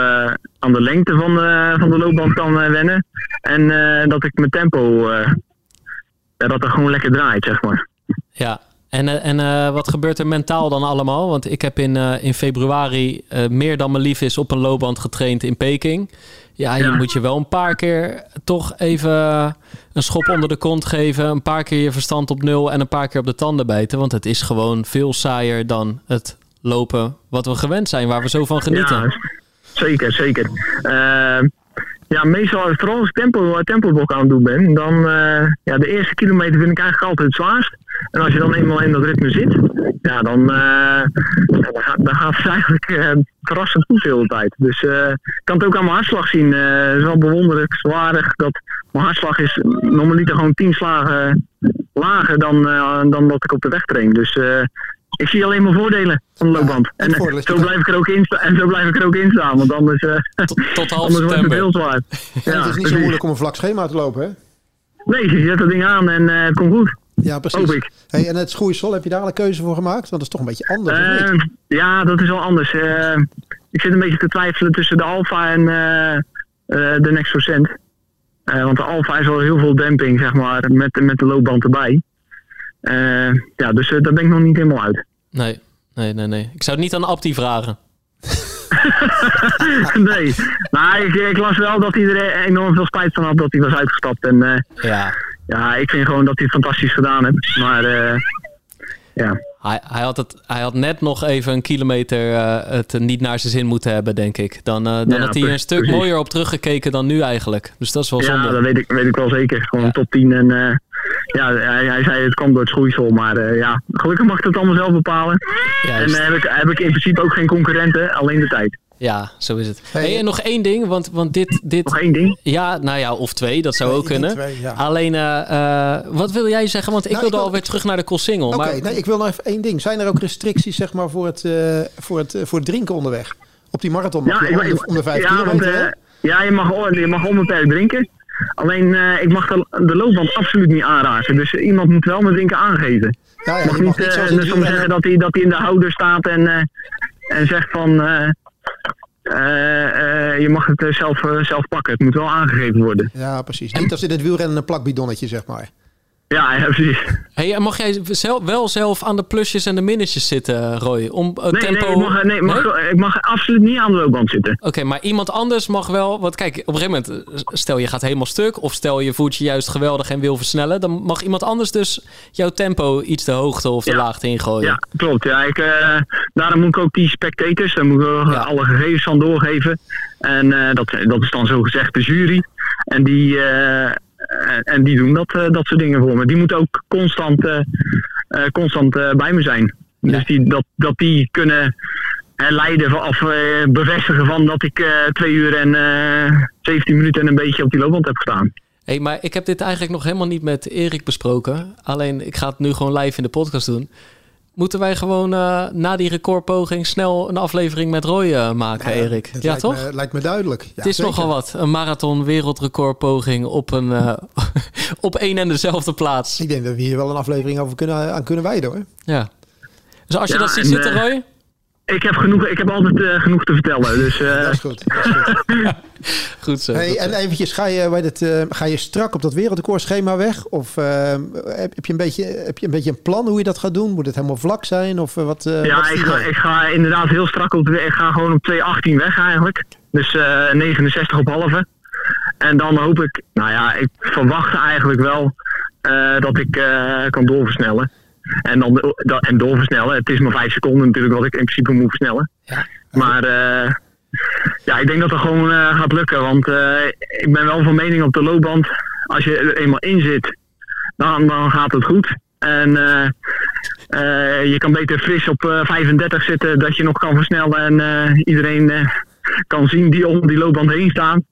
aan de lengte van de, van de loopband kan wennen. En dat ik mijn tempo, dat er gewoon lekker draait, zeg maar. Ja, en, eh, en uh, wat gebeurt er mentaal dan allemaal? Want ik heb in, uh, in februari uh, meer dan mijn lief is op een loopband getraind in Peking. Ja, je ja. moet je wel een paar keer toch even een schop onder de kont geven. Een paar keer je verstand op nul en een paar keer op de tanden bijten. Want het is gewoon veel saaier dan het lopen wat we gewend zijn, waar we zo van genieten. Ja, zeker, zeker. Ja, meestal vooral als ik tempo, tempoblok aan het doen ben, dan uh, ja, de eerste kilometer vind ik eigenlijk altijd het zwaarst. En als je dan eenmaal in dat ritme zit, ja, dan, uh, dan, gaat, dan gaat het eigenlijk uh, verrassend goed de tijd. Dus ik kan het ook aan mijn hartslag zien. Het is wel bewonderenswaardig dat mijn hartslag is normaliter gewoon tien slagen lager dan, dan wat ik op de weg train. Dus ik zie alleen maar voordelen van de loopband. Ja, en, en zo blijf ik er ook in staan. En zo blijf ik er ook in staan, want anders, uh, tot, tot half anders wordt het heel zwaar. Ja, het is niet zo moeilijk om een vlak schema te lopen, hè? Nee, je zet dat ding aan en uh, het komt goed. Ja, precies. ik. Hey, en het schoeisel, heb je daar al een keuze voor gemaakt? Want dat is toch een beetje anders, uh, Ja, dat is wel anders. ik zit een beetje te twijfelen tussen de Alfa en de Next Percent. want de Alfa is al heel veel demping, zeg maar, met, met de loopband erbij. Ja, dus daar ben ik nog niet helemaal uit. Nee, nee, nee, nee. Ik zou het niet aan Abdi vragen. nee, maar ik, ik, las wel dat er enorm veel spijt van had dat hij was uitgestapt. En uh, ja. ja, ik vind gewoon dat hij het fantastisch gedaan heeft. Maar ja. Hij, hij, had het, hij had net nog even een kilometer uh, het niet naar zijn zin moeten hebben, denk ik. Dan, dan ja, had hij een stuk precies. mooier op teruggekeken dan nu eigenlijk. Dus dat is wel zonde. Ja, dat weet ik, weet ik wel zeker. Gewoon ja. top 10 en ja, hij, hij, zei het kwam door het schoeisel, maar uh, ja, gelukkig mag ik het allemaal zelf bepalen. Juist. En uh, heb, ik, heb ik in principe ook geen concurrenten, alleen de tijd. Ja, zo is het. Hey, en nog één ding, want, want dit, dit... Nog één ding? Ja, nou ja, of twee, dat zou nee, ook kunnen. Twee, ja. Alleen, uh, wat wil jij zeggen? Want ik nou, wilde ik wil... alweer terug naar de Koolsingel. Oké, okay, nee, ik wil nog even één ding. Zijn er ook restricties zeg maar, voor, het, voor, het, voor het drinken onderweg? Op die marathon ja, om, om de vijf ja, kilometer, want, Ja, je mag, je mag onbeperkt drinken. Alleen uh, ik mag de, de, loopband absoluut niet aanraken. Dus iemand moet wel mijn drinken aangeven. Ja, ja, mag niet, uh, dus soms zeggen dat hij, dat hij in de houder staat en, en zegt van... je mag het zelf, zelf pakken. Het moet wel aangegeven worden. Ja, precies. Niet als in het wielrennen een plakbidonnetje, zeg maar. Ja, ja, precies. Hey, mag jij zelf, wel zelf aan de plusjes en de minnetjes zitten, Roy? Om uh, nee, tempo... nee, ik mag, nee, mag, nee? ik mag absoluut niet aan de loopband zitten. Oké, okay, maar iemand anders mag wel... Want kijk, op een gegeven moment, stel je gaat helemaal stuk... of stel je voelt je juist geweldig en wil versnellen... dan mag iemand anders dus jouw tempo iets de hoogte of de ja. laagte ingooien. Ja, klopt. Ja, ik, uh, daarom moet ik ook die spectators... daar moet ik ja. alle gegevens van doorgeven. En uh, dat, dat is dan zo gezegd de jury. En die en die doen dat, dat soort dingen voor me. Die moeten ook constant, uh, constant bij me zijn. Ja. Dus die, dat, dat die kunnen leiden of bevestigen van dat ik twee uur en 17 minuten en een beetje op die loopband heb gestaan. Hey, maar ik heb dit eigenlijk nog helemaal niet met Erik besproken. Alleen ik ga het nu gewoon live in de podcast doen. Moeten wij gewoon uh, na die recordpoging snel een aflevering met Roy uh, maken, ja, Erik? Ja, lijkt toch? Me, lijkt me duidelijk. Ja, het is zeker. nogal wat. Een marathon wereldrecordpoging op, een, uh, op één en dezelfde plaats. Ik denk dat we hier wel een aflevering over kunnen, aan kunnen wijden hoor. Ja. Dus als je dat ziet zitten, Roy? Ik heb, genoeg, ik heb altijd uh, genoeg te vertellen. Dus, uh... dat is goed. Dat is goed. goed zo. Hey, goed en zo. eventjes, ga je, bij dit, uh, ga je strak op dat wereldrecordschema weg? Of heb, heb, je een beetje, heb je een beetje een plan hoe je dat gaat doen? Moet het helemaal vlak zijn? Of, wat, ja, wat ik, ga, ik ga inderdaad heel strak op Ik ga gewoon op 2.18 weg eigenlijk. Dus 69 op halve. En dan hoop ik, nou ja, ik verwacht eigenlijk wel dat ik kan doorversnellen. En, dan, en doorversnellen. Het is maar vijf seconden natuurlijk wat ik in principe moet versnellen. Ja. Maar uh, ja, ik denk dat dat gewoon uh, gaat lukken. Want uh, ik ben wel van mening op de loopband. Als je er eenmaal in zit, dan, dan gaat het goed. En je kan beter fris op 35 zitten dat je nog kan versnellen. En iedereen kan zien die om die loopband heen staan.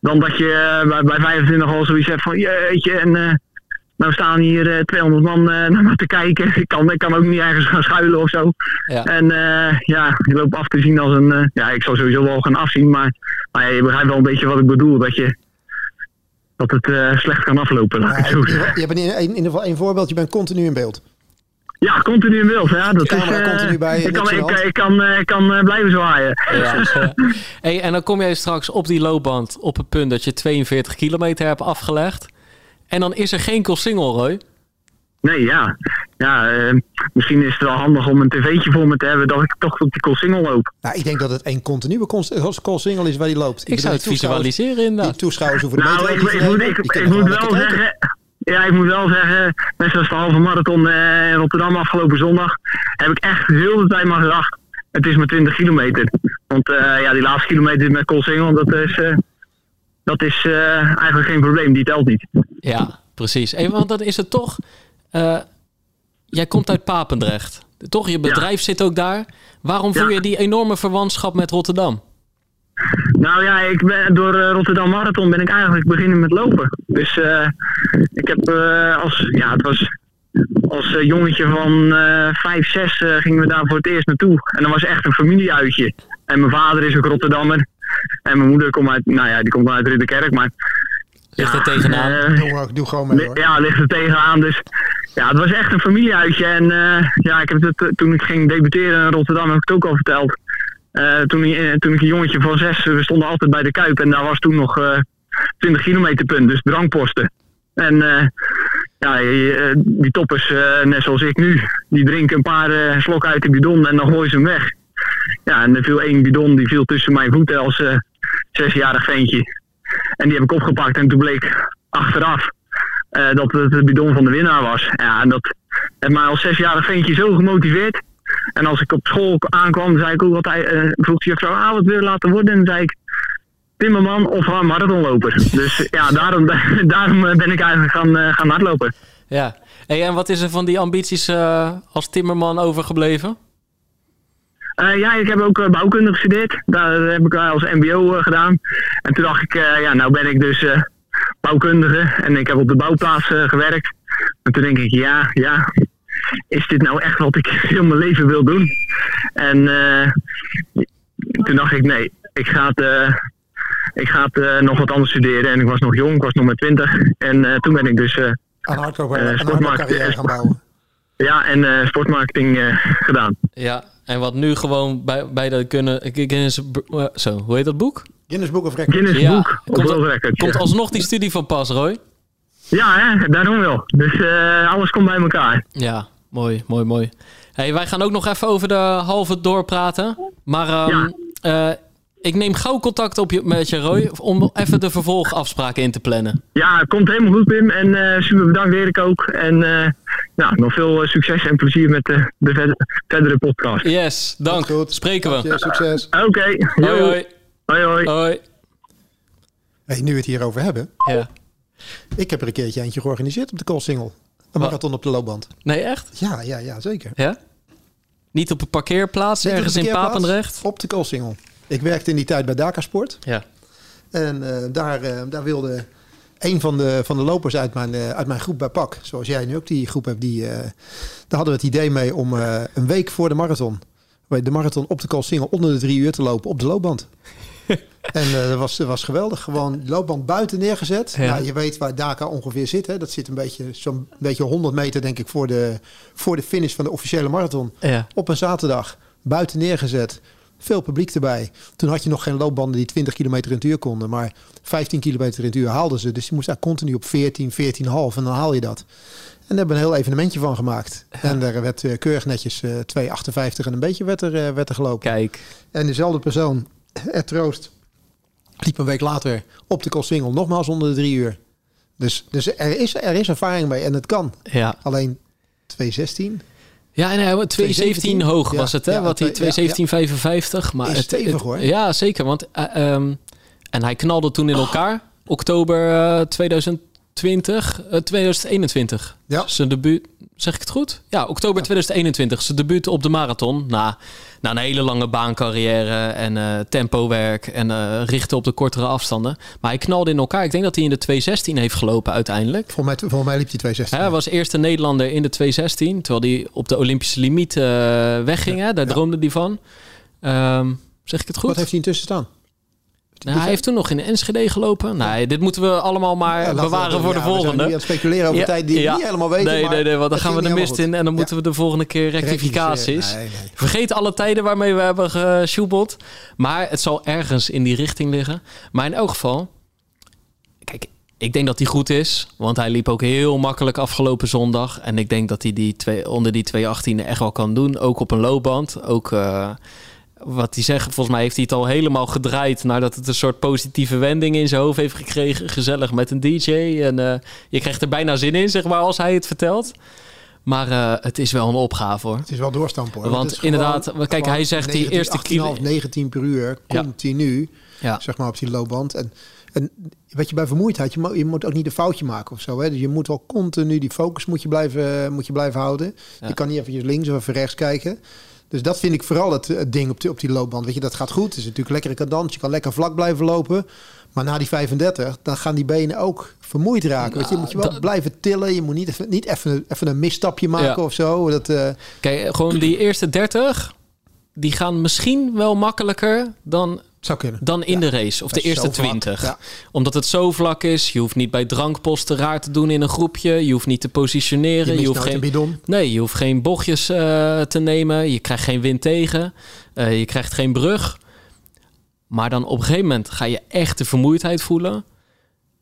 Dan dat je bij, bij 25 al zoiets hebt van jeetje. En nou staan hier eh, 200 man eh, naar me te kijken. Ik kan, ik kan ook niet ergens gaan schuilen of zo. Ja. En eh, ja, je loopt af te zien als een... eh, ja, ik zal sowieso wel gaan afzien, maar, maar ja, je begrijpt wel een beetje wat ik bedoel. Dat, je, dat het eh, slecht kan aflopen, ik zo je, je bent in, in ieder geval één voorbeeld. Je bent continu in beeld. Ja, continu in beeld. Ja, dat is, eh, continu bij je, ik, kan, ik, kan, eh, ik kan eh, blijven zwaaien. Ja. hey, en dan kom jij straks op die loopband op het punt dat je 42 kilometer hebt afgelegd. En dan is er geen single, Roy. Nee, ja. ja eh, misschien is het wel handig om een tv'tje voor me te hebben dat ik toch op die Coolsingel loop. Nou, ik denk dat het één continue call single is waar die loopt. Ik bedoel, zou het die visualiseren Die inderdaad. toeschouwers hoeven de Nou, meter ik, ik, moet, ik, Die ik wel kijken. zeggen... Ja, ik moet wel zeggen, net zoals de halve marathon eh, in Rotterdam afgelopen zondag, heb ik echt heel de tijd maar gedacht, het is maar 20 kilometer. Want eh, ja, die laatste kilometer met Coolsingel, dat is, eh, dat is eh, eigenlijk geen probleem, die telt niet. Ja, precies. Hey, want dan is het toch... eh, jij komt uit Papendrecht. Toch, je bedrijf zit ook daar. Waarom voel Ja. je die enorme verwantschap met Rotterdam? Nou ja, ik ben, door eh, Rotterdam Marathon ben ik eigenlijk beginnen met lopen. Dus ik heb als, ja, het was als jongetje van eh 5, 6 eh, gingen we daar voor het eerst naartoe. En dat was echt een familieuitje. En mijn vader is ook Rotterdammer. En mijn moeder komt uit, nou ja, die komt uit Ridderkerk, maar... Ligt er tegenaan? eh, Doe, gewoon mee hoor. Ja, ligt er tegenaan. Dus ja, het was echt een familieuitje. En eh, ja, ik heb het eh, toen ik ging debuteren in Rotterdam, heb ik het ook al verteld. Eh, toen, ik- toen ik een jongetje van zes, we stonden altijd bij de Kuip. En daar was toen nog eh 20 kilometer punt, dus drankposten. En eh, ja, die toppers, eh, net zoals ik nu, die drinken een paar eh, slokken uit de bidon en dan gooien ze hem weg. Ja, en er viel één bidon, die viel tussen mijn voeten als eh, zesjarig ventje. En die heb ik opgepakt en toen bleek achteraf eh, dat het de bidon van de winnaar was. Ja, en dat heeft mij als zesjarig ventje zo gemotiveerd. En als ik op school aankwam, zei ik ook altijd, eh vroeg de ah, wat wil je laten worden? En zei ik, timmerman of marathonloper. Dus ja, daarom, daarom ben ik eigenlijk gaan, gaan hardlopen. Ja. En wat is er van die ambities als timmerman overgebleven? Eh, ja, ik heb ook eh, bouwkunde gestudeerd. Daar heb ik eh, als mbo eh, gedaan. En toen dacht ik, eh, ja, nou ben ik dus eh, bouwkundige. En ik heb op de bouwplaats eh, gewerkt. En toen denk ik, ja, ja, is dit nou echt wat ik heel mijn leven wil doen? En eh, toen dacht ik, nee, ik ga het... eh, ik ga het eh, nog wat anders studeren en ik was nog jong, ik was nog maar 20. En eh, toen ben ik dus eh, Aan hardcore, Eh, aan sportmarkt, eh, gaan bouwen. ja, en eh, sportmarketing eh, gedaan. Ja, en wat nu gewoon bij, bij de kunnen... Guinness, eh, zo, hoe heet dat boek? Guinness Book of Records. Guinness Ja, Book komt- Records. Komt alsnog die studie van pas, Roy? Ja, hè, daarom wel. Dus eh, alles komt bij elkaar. Ja, mooi, mooi, mooi. Hey, wij gaan ook nog even over de halve doorpraten. Maar ehm, eh, ik neem gauw contact op je, met je, Roy, om even de vervolgafspraken in te plannen. Ja, het komt helemaal goed, Pim. En eh, super bedankt, Erik ook. En eh, nou, nog veel eh, succes en plezier met de, de verder- verdere podcast. Yes, dank. Goed. Spreken we. Succes. Oké, Hoi, hoi. hoi, hoi. Hoi. Hey, nu we het hierover hebben. Ja. Ik heb er een keertje eentje georganiseerd op de Koolsingel. Een marathon op de loopband. Nee, echt? Ja, ja, ja, zeker. Ja? Niet op een parkeerplaats ergens in Papendrecht? Op de Koolsingel. Ik werkte in die tijd bij Dakar Sport. Ja. En eh, daar, eh, daar wilde een van de, van de lopers uit mijn, eh, uit mijn groep bij PAK, zoals jij nu ook die groep hebt, die, daar hadden we het idee mee om een week voor de marathon, de marathon op de Koolsingel onder de drie uur te lopen op de loopband. en dat, was, dat was geweldig. Gewoon loopband buiten neergezet. Ja. Nou, je weet waar Dakar ongeveer zit. Hè? Dat zit een beetje zo'n beetje 100 meter, denk ik, voor de, voor de finish van de officiële marathon. Ja. Op een zaterdag, buiten neergezet. Veel publiek erbij. Toen had je nog geen loopbanden die 20 kilometer in het uur konden. Maar 15 kilometer in het uur haalden ze. Dus je moest daar continu op 14, 14,5 en dan haal je dat. En daar hebben we een heel evenementje van gemaakt. En daar werd eh, keurig netjes eh 2,58 en een beetje werd er, eh, werd er gelopen. Kijk. En dezelfde persoon, Ed Troost, liep een week later op de Koolsingel nogmaals onder de drie uur. Dus, dus er, is, er is ervaring mee en het kan. Ja. Alleen 216. Ja, hij 217 hoog Ja, was het, hè? ja, wat hij twee- ja, 217,55. Maar Is het, stevig, het- hoor. Ja, zeker. Want, eh, ehm, en hij knalde toen in elkaar. Oktober eh, 2020, eh, 2021. Ja. Zijn debuut, zeg ik het goed? Ja, oktober 2021. Zijn debuut op de marathon. Na, na een hele lange baancarrière en eh tempowerk en eh, richten op de kortere afstanden. Maar hij knalde in elkaar. Ik denk dat hij in de 216 heeft gelopen uiteindelijk. Volgens mij, volgens mij liep hij 216. Hij was eerste Nederlander in de 216, terwijl hij op de Olympische limiet eh, wegging. Daar droomde hij van. Ehm, zeg ik het goed? Wat heeft hij intussen staan? Nou, hij heeft toen nog in Enschede gelopen. Nee, dit moeten we allemaal maar Ja, we bewaren voor de we volgende. aan het speculeren over tijd die we niet helemaal weten. Nee, maar nee, nee, want dan gaan we de niet mist in en dan moeten we de volgende keer rectificaties. Nee, nee. Vergeet alle tijden waarmee we hebben gesjoebeld. Maar het zal ergens in die richting liggen. Maar in elk geval, kijk, ik denk dat hij goed is. Want hij liep ook heel makkelijk afgelopen zondag. En ik denk dat hij die twee, onder die 218 echt wel kan doen. Ook op een loopband. Ook eh, wat hij zegt, volgens mij heeft hij het al helemaal gedraaid. Nadat het een soort positieve wending in zijn hoofd heeft gekregen. Gezellig met een DJ. En eh, je krijgt er bijna zin in, zeg maar, als hij het vertelt. Maar eh, het is wel een opgave hoor. Het is wel doorstampen hoor. Want gewoon- inderdaad, kijk, hij zegt die 19, eerste kilo- 18,5, 19 per uur, continu, Ja. zeg maar op die loopband. En, en weet je, bij vermoeidheid, je, mo- je moet ook niet een foutje maken of zo. Hè? Dus je moet wel continu die focus moet je blijven, moet je blijven houden. Ja. Je kan niet eventjes links of even rechts kijken. Dus dat vind ik vooral het, het ding op die, op die loopband. Weet je, dat gaat goed. Het is natuurlijk lekkere cadans. Je kan lekker vlak blijven lopen. Maar na die 35, dan gaan die benen ook vermoeid raken. weet je, moet je wel dat- blijven tillen. Je moet niet even, niet even, even een misstapje maken Ja. of zo. Dat, eh, Kijk, gewoon die eerste 30, die gaan misschien wel makkelijker dan, zou kunnen. dan in Ja. de race. Of de eerste. 20. Ja. Omdat het zo vlak is. Je hoeft niet bij drankposten raar te doen in een groepje. Je hoeft niet te positioneren. Je hoeft geen, een bidon. nee, je hoeft geen bochtjes eh, te nemen. Je krijgt geen wind tegen. Eh, je krijgt geen brug. Maar dan op een gegeven moment ga je echt de vermoeidheid voelen.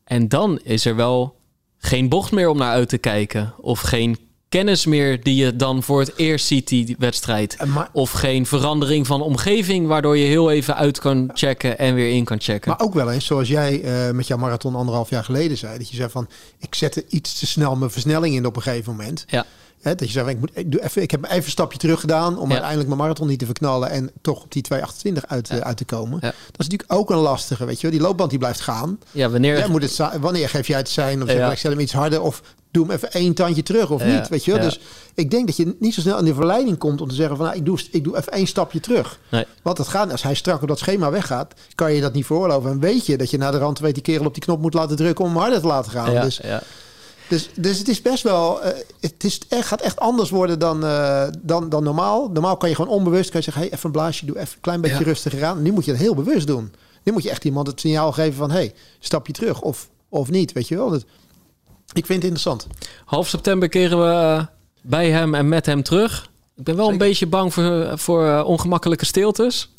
En dan is er wel geen bocht meer om naar uit te kijken. Of geen kennis meer die je dan voor het eerst ziet, die wedstrijd. En maar, Of geen verandering van omgeving, waardoor je heel even uit kan checken en weer in kan checken. maar ook wel eens, zoals jij eh, met jouw marathon anderhalf jaar geleden zei. Dat je zei van, ik zette iets te snel mijn versnelling in op een gegeven moment. ja, Hè, dat je zei, van, ik, moet, ik, doe even, ik heb even een stapje terug gedaan om Ja. uiteindelijk mijn marathon niet te verknallen. En toch op die 228 uit, eh, uit te komen. Ja. Dat is natuurlijk ook een lastige, weet je wel. Die loopband die blijft gaan. ja wanneer... Jij moet het, wanneer geef jij het zijn? Of zeg ik zet hem iets harder? Of doe hem even één tandje terug of Ja. niet? Weet je wel? Ja. Dus ik denk dat je niet zo snel in de verleiding komt om te zeggen van... Nou, ik, doe, ik doe even één stapje terug. Nee. Want het gaat, als hij strak op dat schema weggaat, kan je dat niet veroorloven. En weet je dat je naar de rand weet die kerel op die knop moet laten drukken om hem harder te laten gaan. ja, Dus, ja. dus, dus het is best wel, eh, het is, echt, gaat echt anders worden dan, eh, dan, dan normaal. Normaal kan je gewoon onbewust kan je zeggen, hey, even een blaasje, doe even een klein beetje rustiger aan. Nu moet je het heel bewust doen. Nu moet je echt iemand het signaal geven van, hey, stapje terug of, of niet, weet je wel. Dat, ik vind het interessant. Half september keren we eh, bij hem en met hem terug. Ik ben wel een beetje bang voor, voor eh, ongemakkelijke stiltes.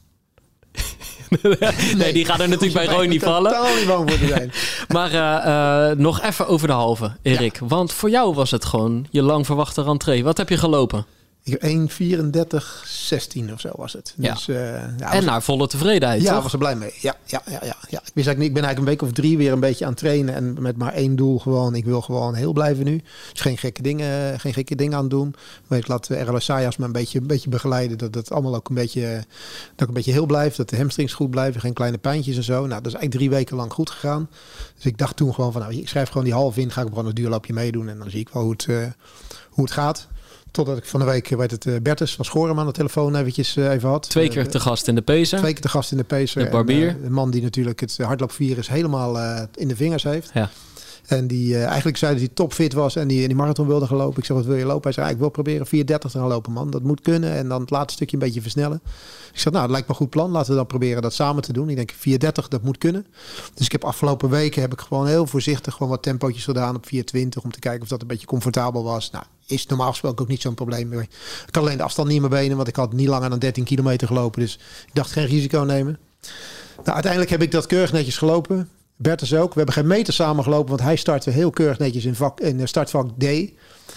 nee, die gaan er natuurlijk bij Roy niet vallen. Totaal niet bang voor te zijn. Maar eh, eh, nog even over de halve, Erik. Want voor jou was het gewoon je lang verwachte rentree. Wat heb je gelopen? Ik heb 1,34, 16 of zo was het. Ja. Dus, eh, ja, en naar volle tevredenheid, Ja, toch? was er blij mee. Ja, ja, ja, ja, ja. Ik, wist eigenlijk niet, ik ben eigenlijk een week of drie weer een beetje aan het trainen. En met maar één doel gewoon. Ik wil gewoon heel blijven nu. Dus geen gekke dingen, geen gekke dingen aan doen. Maar ik laat RL Sayas me een beetje, een beetje begeleiden. Dat het allemaal ook een beetje, dat ik een beetje heel blijf. Dat de hamstrings goed blijven. Geen kleine pijntjes en zo. Nou, dat is eigenlijk drie weken lang goed gegaan. Dus ik dacht toen gewoon van, nou, ik schrijf gewoon die half in. Ga ik gewoon een duurloopje meedoen. En dan zie ik wel hoe het, eh, hoe het gaat. Totdat ik van de week, werd het, eh, Bertus van Schorum aan de telefoon eventjes eh, even had. Twee Eh, keer te gast in de Pacer. Twee keer de gast in de Pacer. De barbier. En, eh, de man die natuurlijk het hardloopvirus helemaal eh, in de vingers heeft. Ja. En die eh, eigenlijk zei dat hij topfit was en die in die marathon wilde gaan lopen. Ik zei, wat wil je lopen? Hij zei, ah, ik wil proberen 4.30 te gaan lopen, man. Dat moet kunnen. En dan het laatste stukje een beetje versnellen. Ik zei, nou, dat lijkt me een goed plan. Laten we dan proberen dat samen te doen. Ik denk, 4.30, dat moet kunnen. Dus ik heb afgelopen weken heb ik gewoon heel voorzichtig gewoon wat tempootjes gedaan op 4.20. Om te kijken of dat een beetje comfortabel was. Nou, is normaal gesproken ook niet zo'n probleem meer. Ik had alleen de afstand niet mijn benen, want ik had niet langer dan 13 kilometer gelopen. Dus ik dacht geen risico nemen. Nou, uiteindelijk heb ik dat keurig netjes gelopen. Bertus ook. We hebben geen meter samen gelopen, want hij startte heel keurig netjes in, vak, in eh, startvak D.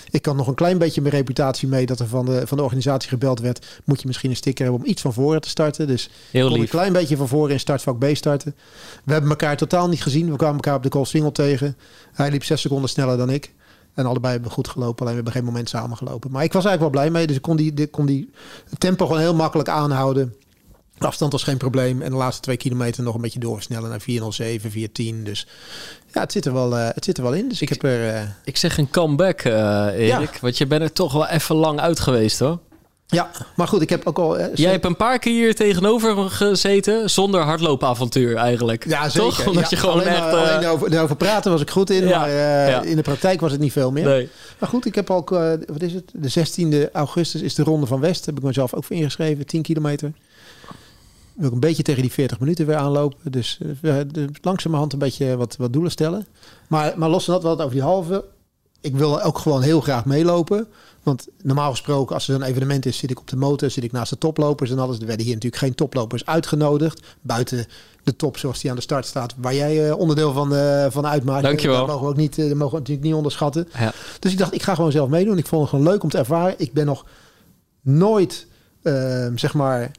Ik kan nog een klein beetje mijn reputatie mee dat er van de, van de organisatie gebeld werd. Moet je misschien een sticker hebben om iets van voren te starten. Dus Heel kon een lief. klein beetje van voren in startvak B starten. We hebben elkaar totaal niet gezien. We kwamen elkaar op de Koolswingel tegen. Hij liep zes seconden sneller dan ik. En allebei hebben we goed gelopen. Alleen we hebben geen moment samen gelopen. Maar ik was eigenlijk wel blij mee. Dus ik kon die, die, kon die tempo gewoon heel makkelijk aanhouden. De afstand was geen probleem. En de laatste twee kilometer nog een beetje doorsnellen naar 407, 410. Dus ja, het zit er wel, uh, het zit er wel in. Dus ik, ik heb er... Uh... Ik zeg een comeback, uh, Erik. Ja. Want je bent er toch wel even lang uit geweest, hoor. Ja, maar goed, ik heb ook al... Jij hebt een paar keer hier tegenover gezeten zonder hardloopavontuur eigenlijk. Ja, zeker. Toch? Omdat ja, je gewoon alleen, echt... alleen over, erover praten was ik goed in, ja, maar ja. in de praktijk was het niet veel meer. Nee. Maar goed, ik heb ook, wat is het? De 16e augustus is de Ronde van West. Heb ik mezelf ook voor ingeschreven, 10 kilometer wil ik een beetje tegen die 40 minuten weer aanlopen. Dus uh, langzamerhand een beetje wat, wat doelen stellen. Maar, maar los van dat, wel over die halve. Ik wil ook gewoon heel graag meelopen. Want normaal gesproken, als er een evenement is, zit ik op de motor, zit ik naast de toplopers en alles. Er werden hier natuurlijk geen toplopers uitgenodigd. Buiten de top zoals die aan de start staat, waar jij uh, onderdeel van, uh, van uitmaakt. Dankjewel. Dat mogen we ook niet, dat mogen we natuurlijk niet onderschatten. Ja. Dus ik dacht, ik ga gewoon zelf meedoen. Ik vond het gewoon leuk om te ervaren. Ik ben nog nooit, zeg maar, uh,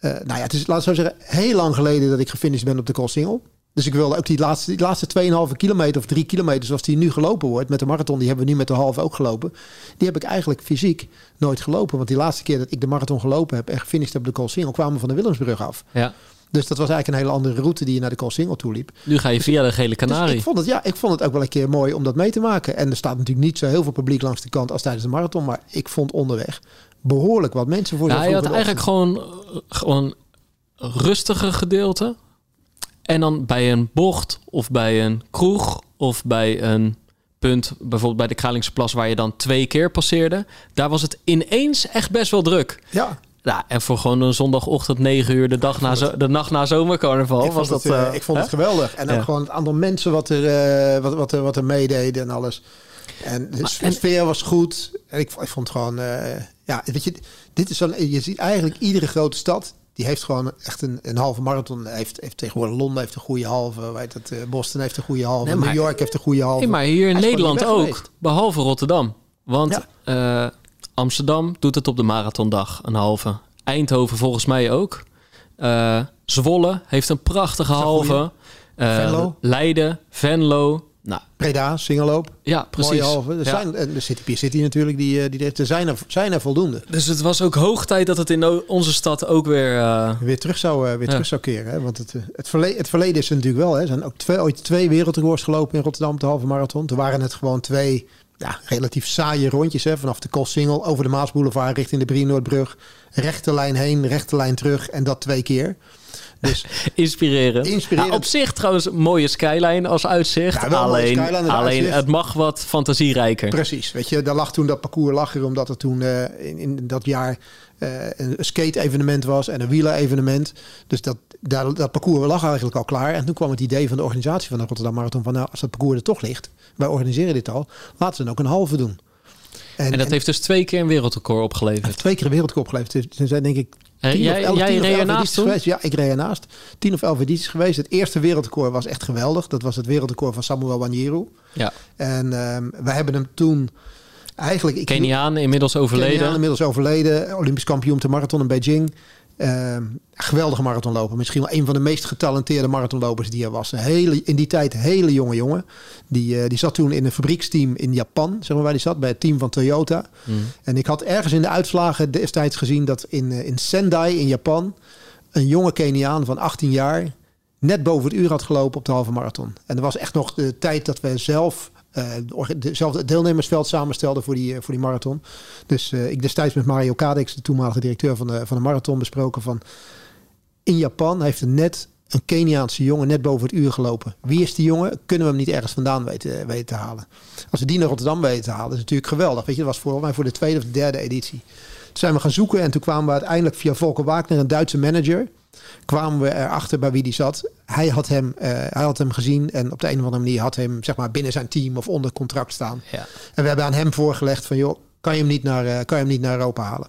nou ja, het is, laat ik zo zeggen, heel lang geleden dat ik gefinished ben op de Single. Dus ik wilde ook die laatste, die laatste 2,5 kilometer of 3 kilometer, zoals die nu gelopen wordt, met de marathon, die hebben we nu met de halve ook gelopen. Die heb ik eigenlijk fysiek nooit gelopen. Want die laatste keer dat ik de marathon gelopen heb en gefinished heb op de Single, kwamen we van de Willemsbrug af. Ja. Dus dat was eigenlijk een hele andere route die je naar de Single toe liep. Nu ga je via de Gele Canarie. Dus ik, vond het, ja, ik vond het ook wel een keer mooi om dat mee te maken. En er staat natuurlijk niet zo heel veel publiek langs de kant als tijdens de marathon. Maar ik vond onderweg behoorlijk wat mensen voor ja, je had eigenlijk gewoon, gewoon rustige gedeelte. En dan bij een bocht of bij een kroeg of bij een punt, bijvoorbeeld bij de Kralingsplas, waar je dan twee keer passeerde, daar was het ineens echt best wel druk. Ja. Ja, en voor gewoon een zondagochtend 9 uur, de, dag na zo, de nacht na zomercarnaval. Ik was dat, het, uh, ik vond hè? het geweldig. En ook Ja. gewoon het aantal mensen wat er, uh, wat, wat, er, wat er meededen en alles. En de sfeer was goed. En ik, ik vond gewoon, ja, weet je, dit is zo. Je ziet eigenlijk iedere grote stad. Die heeft gewoon echt een, een halve marathon. Heeft, heeft tegenwoordig Londen heeft een goede halve. Weet het, uh, Boston heeft een goede halve. Nee, maar- New York heeft een goede halve. Nee, maar hier in Nederland ook, geweest. behalve Rotterdam. Want eh, Amsterdam doet het op de marathondag, een halve. Eindhoven volgens mij ook. Eh, Zwolle heeft een prachtige een halve. Eh, Venlo. Leiden, Venlo. Nou, Breda, singeloop. ja, precies. Mooie halve. Er Ja. zijn, en de City Pier City natuurlijk. Die, eh, die, er zijn er, zijn er voldoende. Dus het was ook hoog tijd dat het in onze stad ook weer... eh, weer terug zou, uh, weer Ja. terug zou keren. Hè? Want het, het, verleden, het verleden is er natuurlijk wel. Hè? Er zijn ook twee, ooit twee wereldrecords gelopen in Rotterdam op de halve marathon. Toen waren het gewoon twee ja, relatief saaie rondjes. Hè? Vanaf de Koolsingel over de Maasboulevard richting de Brienoordbrug. Rechte lijn heen, rechte lijn terug. En dat twee keer. Dus inspirerend. Inspirerend. Ja, op zich trouwens een mooie skyline als uitzicht. Ja, alleen als alleen uitzicht. het mag wat fantasierijker. precies. Weet je, daar lag toen dat parcours lag er omdat er toen eh, in, in dat jaar eh, een skate-evenement was en een wielerevenement. Dus dat, daar, dat parcours lag eigenlijk al klaar. En toen kwam het idee van de organisatie van de Rotterdam Marathon van nou, als dat parcours er toch ligt, wij organiseren dit al, laten we dan ook een halve doen. En dat heeft dus twee keer een wereldrecord opgeleverd. heeft twee keer een wereldcup opgeleverd. Er zijn denk ik Eh, tien jij of elf, jij tien of reed elf ernaast edities toen? geweest. Ja, ik reed ernaast. Tien of elf edities geweest. Het eerste wereldrecord was echt geweldig. Dat was het wereldrecord van Samuel Wanjiru. Ja. En ehm wij hebben hem toen eigenlijk... Ik Keniaan, inmiddels overleden. Keniaan, inmiddels overleden. Olympisch kampioen de marathon in Beijing. Ehm, geweldige marathonloper. Misschien wel een van de meest getalenteerde marathonlopers die er was. Een hele, in die tijd een hele jonge jongen. Die, eh, die zat toen in een fabrieksteam in Japan. Zeg maar waar die zat. Bij het team van Toyota. Hmm. En ik had ergens in de uitslagen destijds gezien dat in, eh, in Sendai in Japan... een jonge Keniaan van 18 jaar... net boven het uur had gelopen op de halve marathon. En er was echt nog de tijd dat we zelf... eh, dezelfde deelnemersveld samenstelden voor die, eh, voor die marathon. Dus eh, ik destijds met Mario Kadeks, de toenmalige directeur van de, van de marathon, besproken van... In Japan heeft er net een Keniaanse jongen net boven het uur gelopen. Wie is die jongen? Kunnen we hem niet ergens vandaan weten, weten te halen? Als we die naar Rotterdam weten te halen, is natuurlijk geweldig. Weet je, dat was voor mij voor de tweede of de derde editie. Toen zijn we gaan zoeken en toen kwamen we uiteindelijk via Volker Wagner, een Duitse manager, kwamen we erachter bij wie die zat. Hij had hem, eh, hij had hem gezien en op de een of andere manier had hem zeg maar, binnen zijn team of onder contract staan. Ja. En we hebben aan hem voorgelegd van joh, kan je hem niet naar, eh, kan je hem niet naar Europa halen?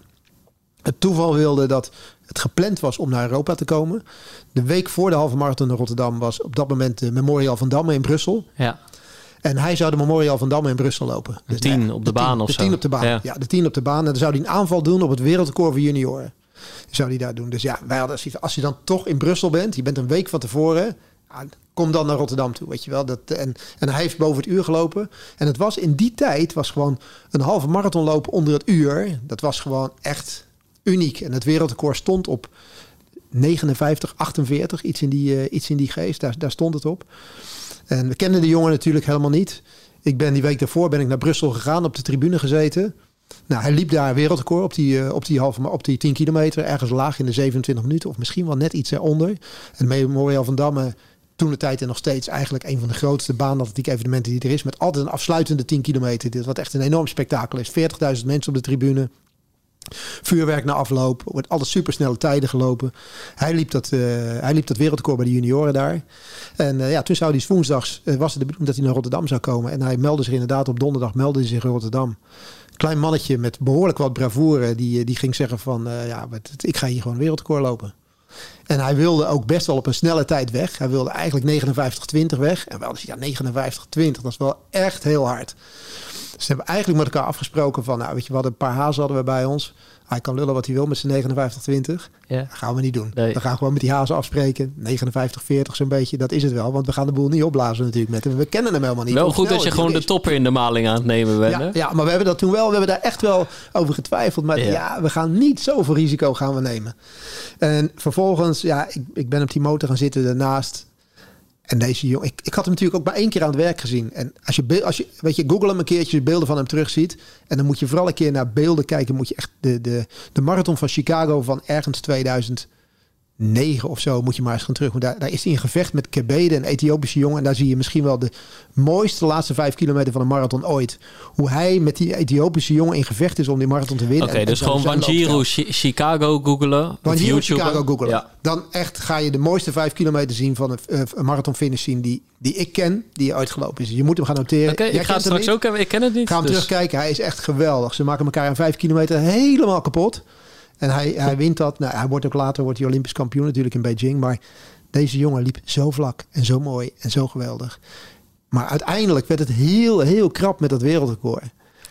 Het toeval wilde dat het gepland was om naar Europa te komen. De week voor de halve marathon in Rotterdam was op dat moment de Memorial van Damme in Brussel. Ja. En hij zou de Memorial van Damme in Brussel lopen. De tien op de baan tien, of de zo. tien op de baan. Ja. Ja. de tien op de baan. En dan zou hij een aanval doen op het wereldrecord voor junioren. Zou hij daar doen. Dus ja, wij hadden, als je dan toch in Brussel bent, je bent een week van tevoren, kom dan naar Rotterdam toe, weet je wel. Dat, en, en hij heeft boven het uur gelopen. En het was in die tijd, was gewoon een halve marathon lopen onder het uur. Dat was gewoon echt uniek. En het wereldrecord stond op 59, 48, iets in die, eh, iets in die geest. Daar, daar stond het op. En we kenden de jongen natuurlijk helemaal niet. Ik ben die week daarvoor ben ik naar Brussel gegaan, op de tribune gezeten. Nou, hij liep daar wereldrecord op die, eh, op die, halve, op die 10 kilometer. Ergens laag in de 27 minuten. Of misschien wel net iets eronder. En Memorial van Damme toen de tijd en nog steeds eigenlijk een van de grootste baanatletiek evenementen die er is. Met altijd een afsluitende 10 kilometer. Dit wat echt een enorm spektakel is. 40.000 mensen op de tribune. Vuurwerk na afloop. Wordt altijd supersnelle tijden gelopen. Hij liep dat, uh, hij liep dat wereldrecord bij de junioren daar. En uh, ja, toen zou hij woensdags, uh, was het de bedoeling dat hij naar Rotterdam zou komen. En hij meldde zich inderdaad op donderdag, meldde hij zich in Rotterdam. Klein mannetje met behoorlijk wat bravoure. Die, die ging zeggen van, ja, ik ga hier gewoon wereldrecord lopen. En hij wilde ook best wel op een snelle tijd weg. Hij wilde eigenlijk 59-20 weg. En wel, ja, 59-20, dat is wel echt heel hard. Dus ze hebben eigenlijk met elkaar afgesproken van, nou weet je, we hadden een paar hazen hadden we bij ons. Hij kan lullen wat hij wil met zijn 59-20. Ja. Dat gaan we niet doen. Nee. We gaan gewoon met die hazen afspreken. 59-40 zo'n beetje, dat is het wel. Want we gaan de boel niet opblazen natuurlijk met hem. We kennen hem helemaal niet. Wel goed dat je gewoon de topper in de maling aan het nemen bent. Ja, ja, maar we hebben dat toen wel. We hebben daar echt wel over getwijfeld. Maar ja, ja we gaan niet zoveel risico gaan we nemen. En vervolgens, ja, ik, ik ben op die motor gaan zitten daarnaast. En deze jongen, ik, ik had hem natuurlijk ook maar één keer aan het werk gezien. En als je, als je, weet je, google hem een keertje, beelden van hem terugziet. En dan moet je vooral een keer naar beelden kijken. Moet je echt de, de, de marathon van Chicago van ergens 2000 negen of zo moet je maar eens gaan terug. Want daar, daar is hij in gevecht met Kebede, een Ethiopische jongen. En daar zie je misschien wel de mooiste laatste vijf kilometer van een marathon ooit. Hoe hij met die Ethiopische jongen in gevecht is om die marathon te winnen. Oké, dus gewoon Wanjiru Chicago googelen. Wanjiru Chicago googelen. Ja. Dan echt ga je de mooiste vijf kilometer zien van een, uh, een marathon finish zien die, die ik ken, die uitgelopen is. Je moet hem gaan noteren. Oké, ik ga het straks ook Ik ken het niet. Ga hem dus. terugkijken. Hij is echt geweldig. Ze maken elkaar aan vijf kilometer helemaal kapot. En hij, hij wint dat. Nou, hij wordt ook later wordt hij Olympisch kampioen natuurlijk in Beijing. Maar deze jongen liep zo vlak en zo mooi en zo geweldig. Maar uiteindelijk werd het heel, heel krap met dat wereldrecord.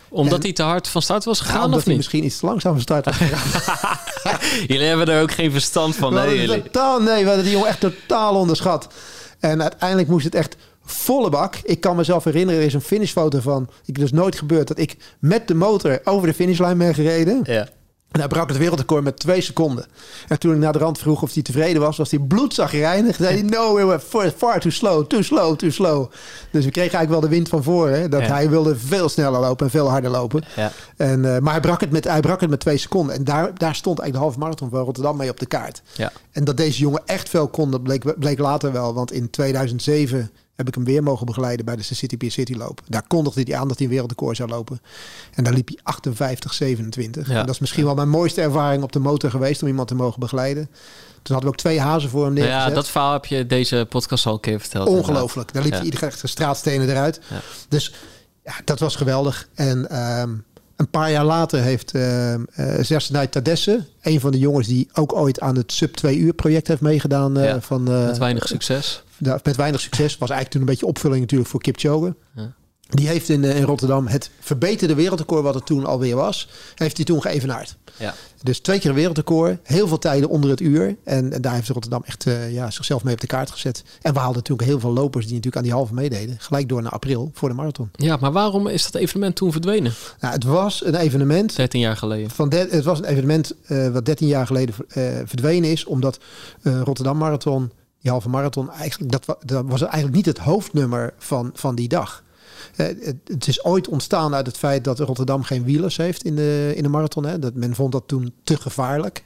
Omdat hij te hard van start was gegaan? Ja, of hij niet? misschien iets te langzaam van start was gegaan. jullie hebben er ook geen verstand van, nee? Jullie. Totaal, nee, we hadden die jongen echt totaal onderschat. En uiteindelijk moest het echt volle bak. Ik kan mezelf herinneren, er is een finishfoto van. Ik dus nooit gebeurd dat ik met de motor over de finishlijn ben gereden. Ja. En hij brak het wereldrecord met twee seconden. En toen ik naar de rand vroeg of hij tevreden was, was hij bloedzagrijnig. Zei hij, no, we were far too slow, too slow, too slow. Dus we kregen eigenlijk wel de wind van voren. Dat hij wilde veel sneller lopen en veel harder lopen. Ja. En, uh, maar hij brak, het met, hij brak het met twee seconden. En daar, daar stond eigenlijk de halve marathon van Rotterdam mee op de kaart. Ja. En dat deze jongen echt veel kon, dat bleek, bleek later wel. Want in 2007 heb ik hem weer mogen begeleiden bij de City Pier City loop. Daar kondigde hij aan dat hij een wereldrecord zou lopen. En daar liep hij 58, 27. Ja. En dat is misschien wel mijn mooiste ervaring op de motor geweest om iemand te mogen begeleiden. Toen hadden we ook twee hazen voor hem neergezet. Ja, dat verhaal heb je deze podcast al een keer verteld. Ongelooflijk. Daar liep hij iedere echt de straatstenen eruit. Dus ja, dat was geweldig. En um, een paar jaar later heeft uh, uh, Tadesse, een van de jongens die ook ooit aan het sub 2 uur project heeft meegedaan. Uh, ja, van, met weinig succes. Met weinig succes. Was eigenlijk toen een beetje opvulling natuurlijk voor Kipchoge. Ja. Die heeft in, in Rotterdam het verbeterde wereldrecord wat er toen alweer was, heeft hij toen geëvenaard. Ja. Dus twee keer een wereldrecord, heel veel tijden onder het uur. En, en daar heeft Rotterdam echt uh, ja, zichzelf mee op de kaart gezet. En we haalden natuurlijk heel veel lopers die natuurlijk aan die halve meededen. Gelijk door naar april voor de marathon. Ja, maar waarom is dat evenement toen verdwenen? Nou, het was een evenement... 13 jaar geleden. Van de, het was een evenement uh, wat 13 jaar geleden uh, verdwenen is. Omdat Rotterdam Marathon, die halve marathon, eigenlijk, dat, dat was eigenlijk niet het hoofdnummer van, van die dag. Uh, het, is ooit ontstaan uit het feit dat Rotterdam geen wielers heeft in de, in de marathon. Hè. Dat men vond dat toen te gevaarlijk.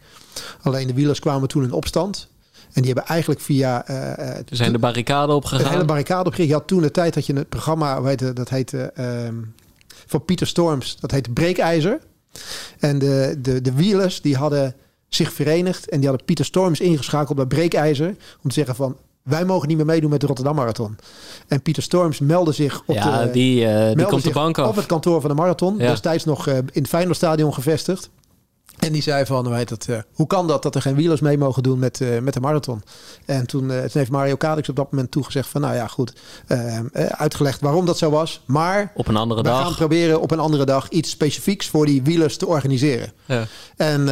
Alleen de wielers kwamen toen in opstand. En die hebben eigenlijk via... Uh, er zijn de barricade opgegaan. De hele barricade opgegaan. Je had toen de tijd dat je een programma, hoe heette, dat heette... Uh, van Pieter Storms, dat heette Breekijzer. En de, de, de wielers die hadden zich verenigd en die hadden Pieter Storms ingeschakeld bij Breekijzer om te zeggen van wij mogen niet meer meedoen met de Rotterdam Marathon. En Pieter Storms meldde zich op, ja, de, die, uh, die komt de bank af. op het kantoor van de Marathon. Ja. Destijds nog uh, in het Feyenoordstadion gevestigd. En die zei van, weet het, uh, hoe kan dat dat er geen wielers mee mogen doen met, uh, met de marathon? En toen, uh, toen heeft Mario Kadix op dat moment toegezegd van, nou ja, goed, uitgelegd waarom dat zo was. Maar op een andere we dag. gaan proberen op een andere dag iets specifieks voor die wielers te organiseren. Ja. En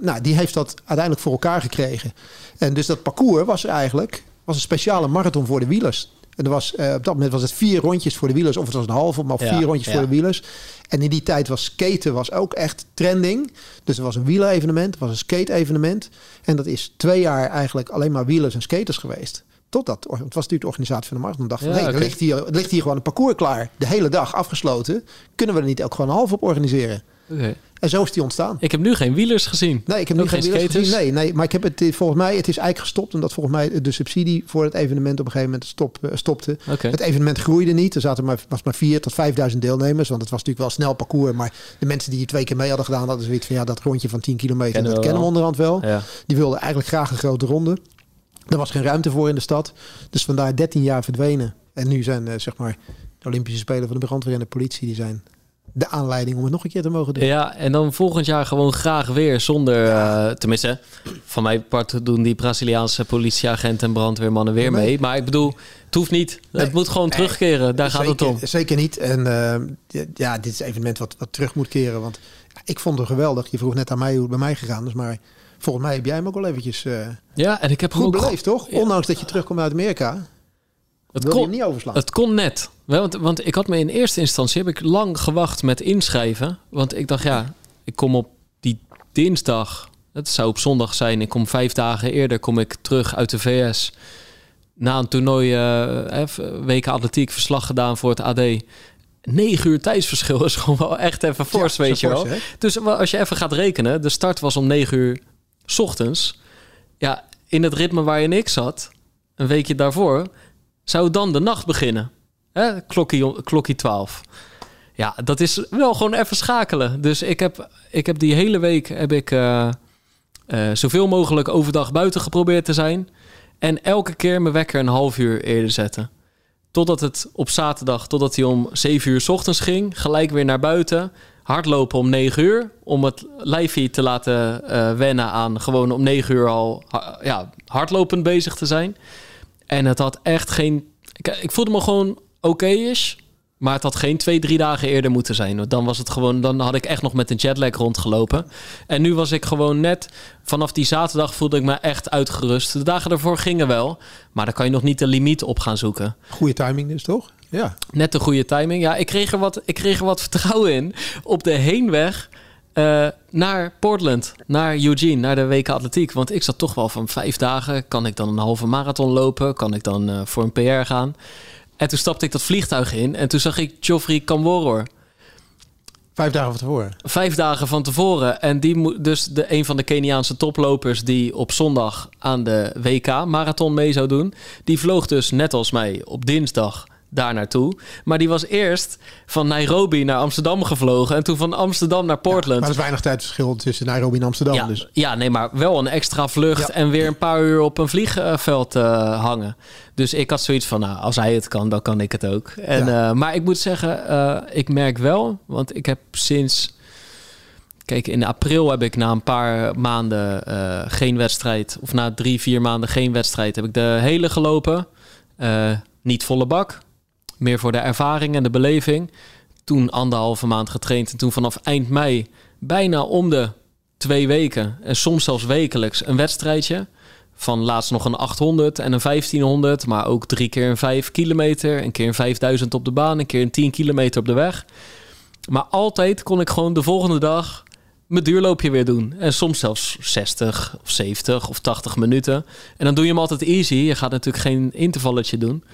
nou, die heeft dat uiteindelijk voor elkaar gekregen. En dus dat parcours was er eigenlijk was een speciale marathon voor de wielers. En er was, eh, op dat moment was het vier rondjes voor de wielers. Of het was een halve, maar Ja, vier rondjes ja. voor de wielers. En in die tijd was skaten was ook echt trending. Dus er was een wielerevenement, er was een skate-evenement. En dat is twee jaar eigenlijk alleen maar wielers en skaters geweest. Totdat, het was natuurlijk de organisatie van de marathon. dacht van, Ja, hey, er, ligt hier, er ligt hier gewoon een parcours klaar. De hele dag afgesloten. Kunnen we er niet ook gewoon een half op organiseren? Oké. En zo is die ontstaan. Ik heb nu geen wielers gezien. Nee, ik heb Ook nu geen geen wielers skaters? gezien. Nee, nee, maar ik heb het eh, volgens mij, het is eigenlijk gestopt. Omdat volgens mij de subsidie voor het evenement op een gegeven moment stop, eh, stopte. Het evenement groeide niet. Er zaten maar, was maar 4 tot 5000 deelnemers. Want het was natuurlijk wel een snel parcours. Maar de mensen die hier twee keer mee hadden gedaan, hadden zoiets van ja, dat rondje van 10 kilometer, Kennen dat we kennen we onderhand wel. Ja. Die wilden eigenlijk graag een grote ronde. Er was geen ruimte voor in de stad. Dus vandaar 13 jaar verdwenen. En nu zijn eh, zeg maar de Olympische Spelen van de brandweer en de politie, die zijn de aanleiding om het nog een keer te mogen doen. Ja, en dan volgend jaar gewoon graag weer zonder... eh, tenminste, van mijn part doen die Braziliaanse politieagenten en brandweermannen weer Nee. mee. Maar ik bedoel, het hoeft niet. Nee. Het moet gewoon terugkeren. Daar gaat het om. Zeker niet. En eh, ja, dit is een evenement wat, wat terug moet keren. Want ja, ik vond het geweldig. Je vroeg net aan mij hoe het bij mij gegaan is. Maar volgens mij heb jij hem ook wel eventjes eh, Ja, en ik heb goed ook... beleefd, toch? Ja. Ondanks dat je terugkomt uit Amerika. Het wil je kon, niet overslaan. Het kon net. Want, want ik had me in eerste instantie heb ik lang gewacht met inschrijven. Want ik dacht, ja, ik kom op die dinsdag. Het zou op zondag zijn. Ik kom vijf dagen eerder kom ik terug uit de VS. Na een toernooi, eh, eh, weken atletiek, verslag gedaan voor het AD. Negen uur tijdsverschil is gewoon wel echt even fors, Ja, weet je wel. Dus als je even gaat rekenen, de start was om 9 uur 's ochtends. Ja, in het ritme waarin ik zat, een weekje daarvoor, zou dan de nacht beginnen. Hè? Klokkie, klokkie 12. Ja, dat is wel gewoon even schakelen. Dus ik heb, ik heb die hele week heb ik, eh, eh, zoveel mogelijk overdag buiten geprobeerd te zijn. En elke keer mijn wekker een half uur eerder zetten. Totdat het op zaterdag, totdat hij om 7 uur 's ochtends ging, gelijk weer naar buiten. Hardlopen om 9 uur. Om het lijfje te laten eh, wennen aan gewoon om 9 uur al ja, hardlopend bezig te zijn. En het had echt geen. Ik, ik voelde me gewoon oké-ish. Maar het had geen twee, drie dagen eerder moeten zijn. Dan was het gewoon. Dan had ik echt nog met een jetlag rondgelopen. En nu was ik gewoon net. Vanaf die zaterdag voelde ik me echt uitgerust. De dagen daarvoor gingen wel. Maar dan kan je nog niet de limiet op gaan zoeken. Goede timing dus, toch? Ja. Net de goede timing. Ja, ik kreeg er wat, ik kreeg er wat vertrouwen in. Op de heenweg eh, naar Portland, naar Eugene, naar de WK Atletiek. Want ik zat toch wel van vijf dagen. Kan ik dan een halve marathon lopen? Kan ik dan eh, voor een PR gaan? En toen stapte ik dat vliegtuig in. En toen zag ik Geoffrey Kamworor. Vijf dagen van tevoren. Vijf dagen van tevoren. En die moet dus de, een van de Keniaanse toplopers die op zondag aan de WK-marathon mee zou doen. Die vloog dus net als mij op dinsdag daar naartoe. Maar die was eerst van Nairobi naar Amsterdam gevlogen. En toen van Amsterdam naar Portland. Maar er is weinig tijdverschil tussen Nairobi en Amsterdam. ja, Dus. ja, nee, maar wel een extra vlucht Ja. en weer een paar uur op een vliegveld eh, hangen. Dus ik had zoiets van, nou, als hij het kan, dan kan ik het ook. En, Ja. eh, maar ik moet zeggen, eh, ik merk wel, want ik heb sinds... Kijk, in april heb ik na een paar maanden geen wedstrijd... of na drie, vier maanden geen wedstrijd... heb ik de hele gelopen. Niet volle bak. Meer voor de ervaring en de beleving. Toen anderhalve maand getraind. En toen vanaf eind mei bijna om de twee weken... en soms zelfs wekelijks een wedstrijdje... Van laatst nog een 800 en een 1500, maar ook drie keer een 5 kilometer, een keer een 5000 op de baan, een keer een 10 kilometer op de weg. Maar altijd kon ik gewoon de volgende dag mijn duurloopje weer doen. En soms zelfs 60 of 70 of 80 minuten. En dan doe je hem altijd easy. Je gaat natuurlijk geen intervalletje doen.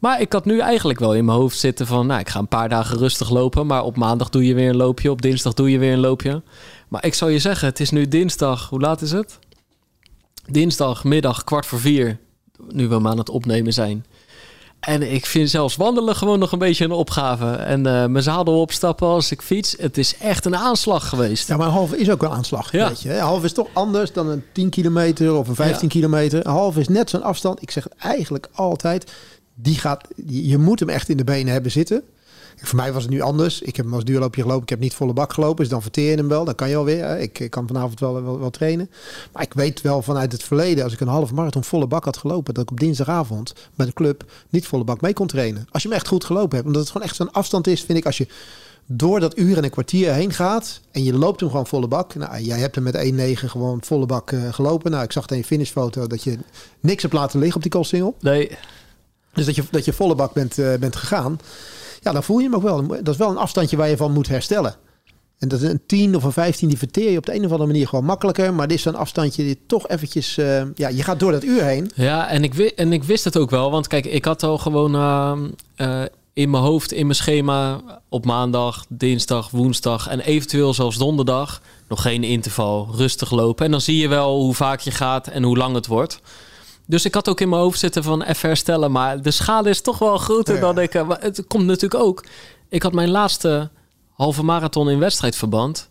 Maar ik had nu eigenlijk wel in mijn hoofd zitten van... nou, ik ga een paar dagen rustig lopen... maar op maandag doe je weer een loopje. Op dinsdag doe je weer een loopje. Maar ik zou je zeggen, het is nu dinsdag... Hoe laat is het? Dinsdagmiddag kwart voor vier. Nu we hem aan het opnemen zijn. En ik vind zelfs wandelen gewoon nog een beetje een opgave. En eh, mijn zadel opstappen als ik fiets. Het is echt een aanslag geweest. Ja, maar een halve is ook wel aanslag. Ja. Weet je. Een halve is toch anders dan een 10 kilometer of een 15 Ja. kilometer. Een halve is net zo'n afstand. Ik zeg het eigenlijk altijd. Die gaat, je moet hem echt in de benen hebben zitten. Voor mij was het nu anders. Ik heb hem als duurloopje gelopen. Ik heb niet volle bak gelopen. Dus dan verteer je hem wel. Dan kan je alweer. Ik, ik kan vanavond wel, wel, trainen. Maar ik weet wel vanuit het verleden. Als ik een halve marathon volle bak had gelopen. Dat ik op dinsdagavond bij de club niet volle bak mee kon trainen. Als je hem echt goed gelopen hebt. Omdat het gewoon echt zo'n afstand is. Vind ik als je door dat uur en een kwartier heen gaat. En je loopt hem gewoon volle bak. Nou, jij hebt hem met 1,9 gewoon volle bak eh, gelopen. Nou, ik zag in je finishfoto dat je niks hebt laten liggen op die koolsingel. Nee, Dus dat je, dat je volle bak bent, eh, bent gegaan. Ja, dan voel je hem ook wel. Dat is wel een afstandje waar je van moet herstellen. En dat is een 10 of een 15, die verteer je op de een of andere manier gewoon makkelijker. Maar dit is een afstandje die toch eventjes... eh, ja, je gaat door dat uur heen. Ja, en ik, wi- en ik wist het ook wel. Want kijk, ik had al gewoon eh, eh, in mijn hoofd, in mijn schema... op maandag, dinsdag, woensdag en eventueel zelfs donderdag... nog geen interval, rustig lopen. En dan zie je wel hoe vaak je gaat en hoe lang het wordt. Dus ik had ook in mijn hoofd zitten van even herstellen. Maar de schade is toch wel groter Ja. dan ik... eh, maar het komt natuurlijk ook... Ik had mijn laatste halve marathon in wedstrijdverband...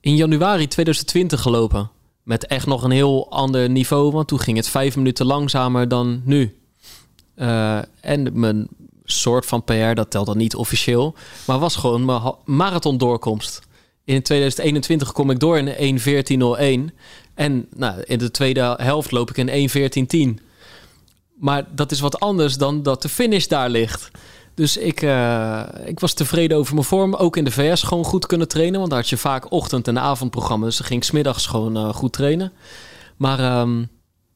in januari 2020 gelopen. Met echt nog een heel ander niveau. Want toen ging het vijf minuten langzamer dan nu. Eh, en mijn soort van PR, dat telt dan niet officieel. Maar was gewoon mijn marathon doorkomst. In 2021 kom ik door in 1.14.01. En nou, in de tweede helft loop ik in 1.14.10. Maar dat is wat anders dan dat de finish daar ligt. Dus ik, eh, ik was tevreden over mijn vorm. Ook in de VS gewoon goed kunnen trainen. Want daar had je vaak ochtend- en avondprogramma. Dus dan ging ik 's middags gewoon eh, goed trainen. Maar ehm,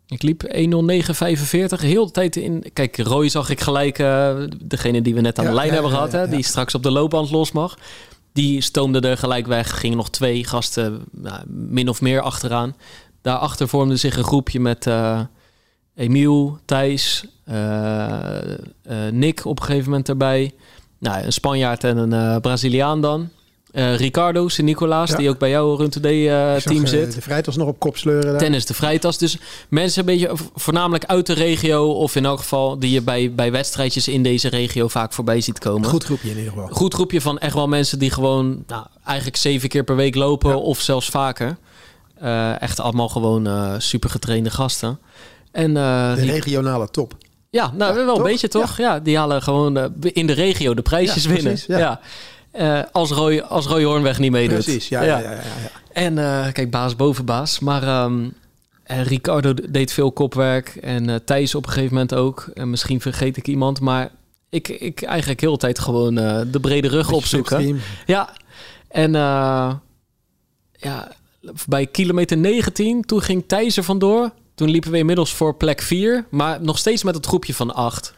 ik liep 1.09.45. Heel de tijd in... Kijk, Roy zag ik gelijk... eh, degene die we net aan Ja, de lijn ja, hebben ja, gehad. hè. Die straks op de loopband los mag. Die stoomde er gelijk weg. Gingen nog twee gasten min of meer achteraan. Daarachter vormde zich een groepje met... eh, Emiel, Thijs, eh, eh, Nick op een gegeven moment erbij. Nou, een Spanjaard en een Braziliaan dan. Eh, Ricardo Sint-Nicolaas, Ja. die ook bij jou Run Today eh, eh, zit. De Vrijtas nog op kop sleuren. daar. Tennis de Vrijtas. Dus mensen een beetje voornamelijk uit de regio... of in elk geval die je bij, bij wedstrijdjes in deze regio vaak voorbij ziet komen. Goed groepje in ieder geval. Goed groepje van echt wel mensen die gewoon nou, eigenlijk zeven keer per week lopen... Ja. of zelfs vaker. Echt allemaal gewoon super getrainde gasten. En De regionale top. ja, nou Ja, wel een beetje toch? Ja, die halen gewoon in de regio de prijsjes winnen. precies, ja. Eh, als, Roy, als Roy Hoornweg niet meedoet. Precies, ja. ja. ja, ja, ja. En eh, kijk, baas boven baas. Maar ehm, en Ricardo deed veel kopwerk. En eh, Thijs op een gegeven moment ook. En misschien vergeet ik iemand. Maar ik, ik eigenlijk heel de tijd gewoon eh, de brede rug opzoeken. Ja, en eh, ja, bij kilometer 19, toen ging Thijs er vandoor. Toen liepen we inmiddels voor plek 4, maar nog steeds met het groepje van 8.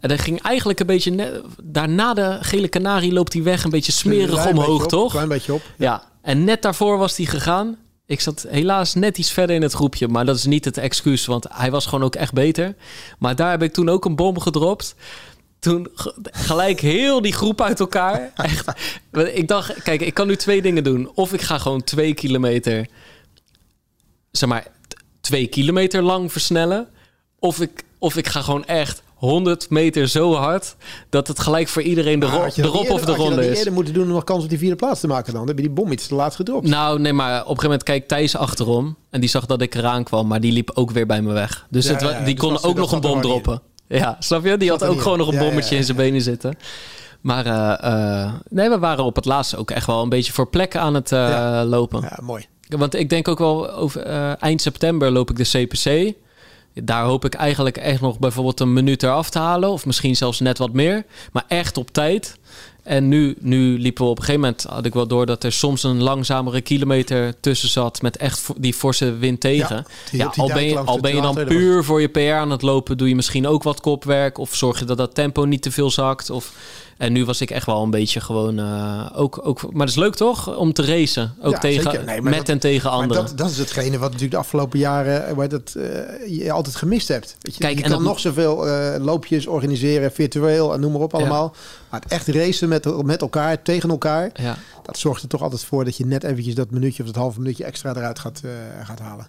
En dat ging eigenlijk een beetje... Daarna de gele kanarie loopt hij weg een beetje smerig omhoog, beetje op, toch? Klein beetje op. Ja, en net daarvoor was hij gegaan. Ik zat helaas net iets verder in het groepje, maar dat is niet het excuus, want hij was gewoon ook echt beter. Maar daar heb ik toen ook een bom gedropt. Toen ge- gelijk heel die groep uit elkaar. Echt. Ik dacht, kijk, ik kan nu twee dingen doen. Of ik ga gewoon twee kilometer, zeg maar, twee kilometer lang versnellen. Of ik, of ik ga gewoon echt 100 meter zo hard dat het gelijk voor iedereen de, ro- je rop of de had je dat ronde is. eerder moeten doen om nog kans op die vierde plaats te maken dan? Dan heb je die bom iets te laat gedropt. Nou, nee, maar op een gegeven moment kijkt Thijs achterom. En die zag dat ik eraan kwam, maar die liep ook weer bij me weg. Dus Ja, het, ja, die dus kon ook nog een bom droppen. Ja, snap je? Die had ook gewoon in. nog een bommetje in zijn benen zitten. Maar eh, eh, nee, we waren op het laatste ook echt wel een beetje voor plekken aan het eh, lopen. Ja, mooi. Want ik denk ook wel over eind september loop ik de CPC. Daar hoop ik eigenlijk echt nog bijvoorbeeld een minuut eraf te halen. Of misschien zelfs net wat meer. Maar echt op tijd. En nu, nu liepen we op een gegeven moment... had ik wel door dat er soms een langzamere kilometer tussen zat... met echt die forse wind tegen. Ja, die- al, ben je, al ben je dan puur voor je PR aan het lopen... doe je misschien ook wat kopwerk... of zorg je dat dat tempo niet te veel zakt. Of, en nu was ik echt wel een beetje gewoon... eh, ook, ook, maar het is leuk toch? Om te racen. Ook Ja, tegen. Nee, met dat- en tegen Maar anderen. dat, dat is hetgene wat natuurlijk de afgelopen jaren eh, waar dat, eh, je altijd gemist hebt. Weet je, Kijk, je en kan dat- nog zoveel eh, loopjes organiseren, virtueel en noem maar op allemaal. Maar het echt racen met, met elkaar, tegen elkaar, Ja. dat zorgt er toch altijd voor dat je net eventjes dat minuutje of dat halve minuutje extra eruit gaat, gaat halen.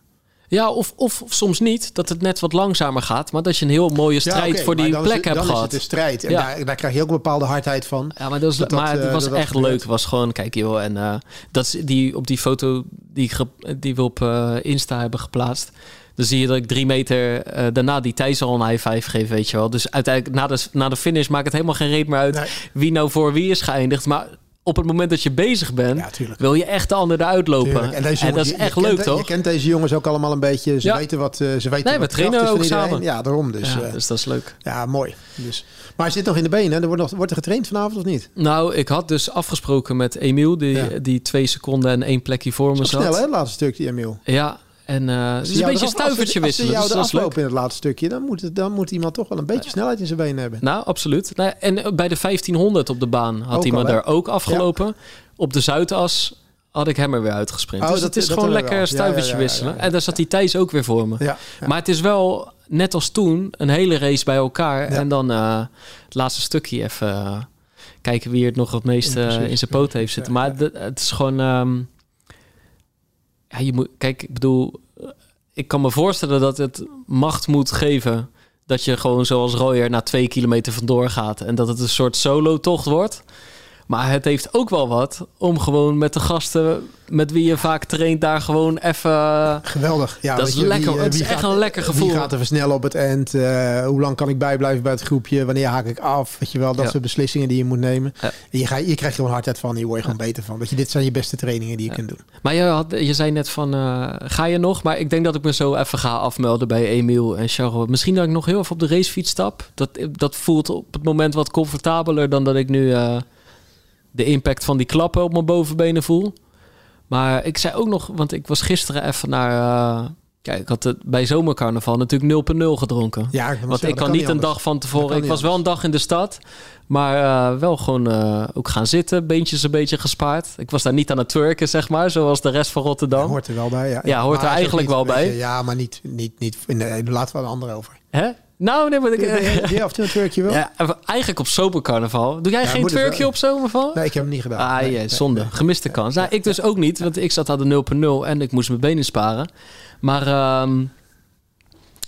Ja, of, of soms niet. Dat het net wat langzamer gaat. Maar dat je een heel mooie strijd voor maar die is plek het- hebt dan gehad. is het een strijd. En Ja. daar, daar krijg je ook een bepaalde hardheid van. Ja, maar, dat was, Dat dat, maar het eh, was dat dat echt gebeurt. leuk. Het was gewoon, kijk joh. En eh, dat is die, op die foto die, die we op eh, Insta hebben geplaatst. Dan zie je dat ik drie meter daarna die Thijs al een high five geef, weet je wel. Dus uiteindelijk na de, na de finish maakt het helemaal geen reet meer uit Nee. wie nou voor wie is geëindigd. Maar op het moment dat je bezig bent, Ja, wil je echt de ander eruit lopen. Tuurlijk. En, deze dat is je- je echt kent leuk, toch? Je kent deze jongens ook allemaal een beetje. Ze Ja. weten wat eh, ze weten Nee, wat we trainen ook samen. Ja, daarom dus. ja, eh, dus dat is leuk. ja, mooi. Dus. Maar hij zit nog in de benen. Er wordt, nog, wordt er getraind vanavond of niet? Nou, ik had dus afgesproken met Emiel, die, die twee seconden en één plekje voor me zat. snel hè, laatste stuk die Emiel. Ja, En uh, het is een beetje een stuivertje wisselen. Als jou dus aflopen in het laatste stukje, dan moet, het, dan moet iemand toch wel een beetje snelheid in zijn benen hebben. Nou, absoluut. Nou, en bij de 1500 op de baan had ook iemand daar ook afgelopen. Op de Zuidas had ik hem er weer uitgesprint. Oh, dus het is gewoon lekker stuivertje wisselen. En daar zat die Thijs ook weer voor me. Maar het is wel, net als toen, een hele race bij elkaar. En dan uh, het laatste stukje even uh, kijken wie het nog het meeste in zijn poot heeft zitten. Maar het is gewoon... Um, ja, je moet, kijk, ik bedoel, ik kan me voorstellen dat het macht moet geven dat je gewoon zoals Royer na twee kilometer vandoor gaat en dat het een soort solo-tocht wordt. Maar het heeft ook wel wat om gewoon met de gasten met wie je vaak traint daar gewoon even... Geweldig. Ja, dat is lekker. het is echt een lekker gevoel. Wie gaat er versnellen op het eind? Uh, hoe lang kan ik bijblijven bij het groepje? Wanneer haak ik af? Weet je wel, dat soort beslissingen die je moet nemen. Ja. Je, ga, je krijgt er gewoon hardheid van. Je word je gewoon beter van. Dat je, dit zijn je beste trainingen die je kunt doen. Maar je, had, je zei net van, uh, ga je nog? Maar ik denk dat ik me zo even ga afmelden bij Emiel en Charles. Misschien dat ik nog heel even op de racefiets stap. Dat, dat voelt op het moment wat comfortabeler dan dat ik nu... Uh, de impact van die klappen op mijn bovenbenen voel. Maar ik zei ook nog, want ik was gisteren even naar. Uh, kijk, ik had het bij zomercarnaval natuurlijk 0,0 gedronken. Ja, want ik kan, niet een dag van tevoren. Ik was wel een dag in de stad, maar uh, wel gewoon uh, ook gaan zitten, beentjes een beetje gespaard. Ik was daar niet aan het twerken, zeg maar, zoals de rest van Rotterdam. Ja, hoort er wel bij, ja. Ja, hoort er eigenlijk wel bij. ja, maar niet, niet, niet. Nee, laten we een ander over. Hè? Nou, nee, maar ik... Ja, of een twerkje wel? Ja, eigenlijk op zomercarnaval. Doe jij geen twerkje op zomerval? Nee, ik heb hem niet gedaan. Ah, nee, zonde. Gemiste kans. Nou, ik dus ook niet, want ik zat aan de 0.0 en ik moest mijn benen sparen. Maar... Um,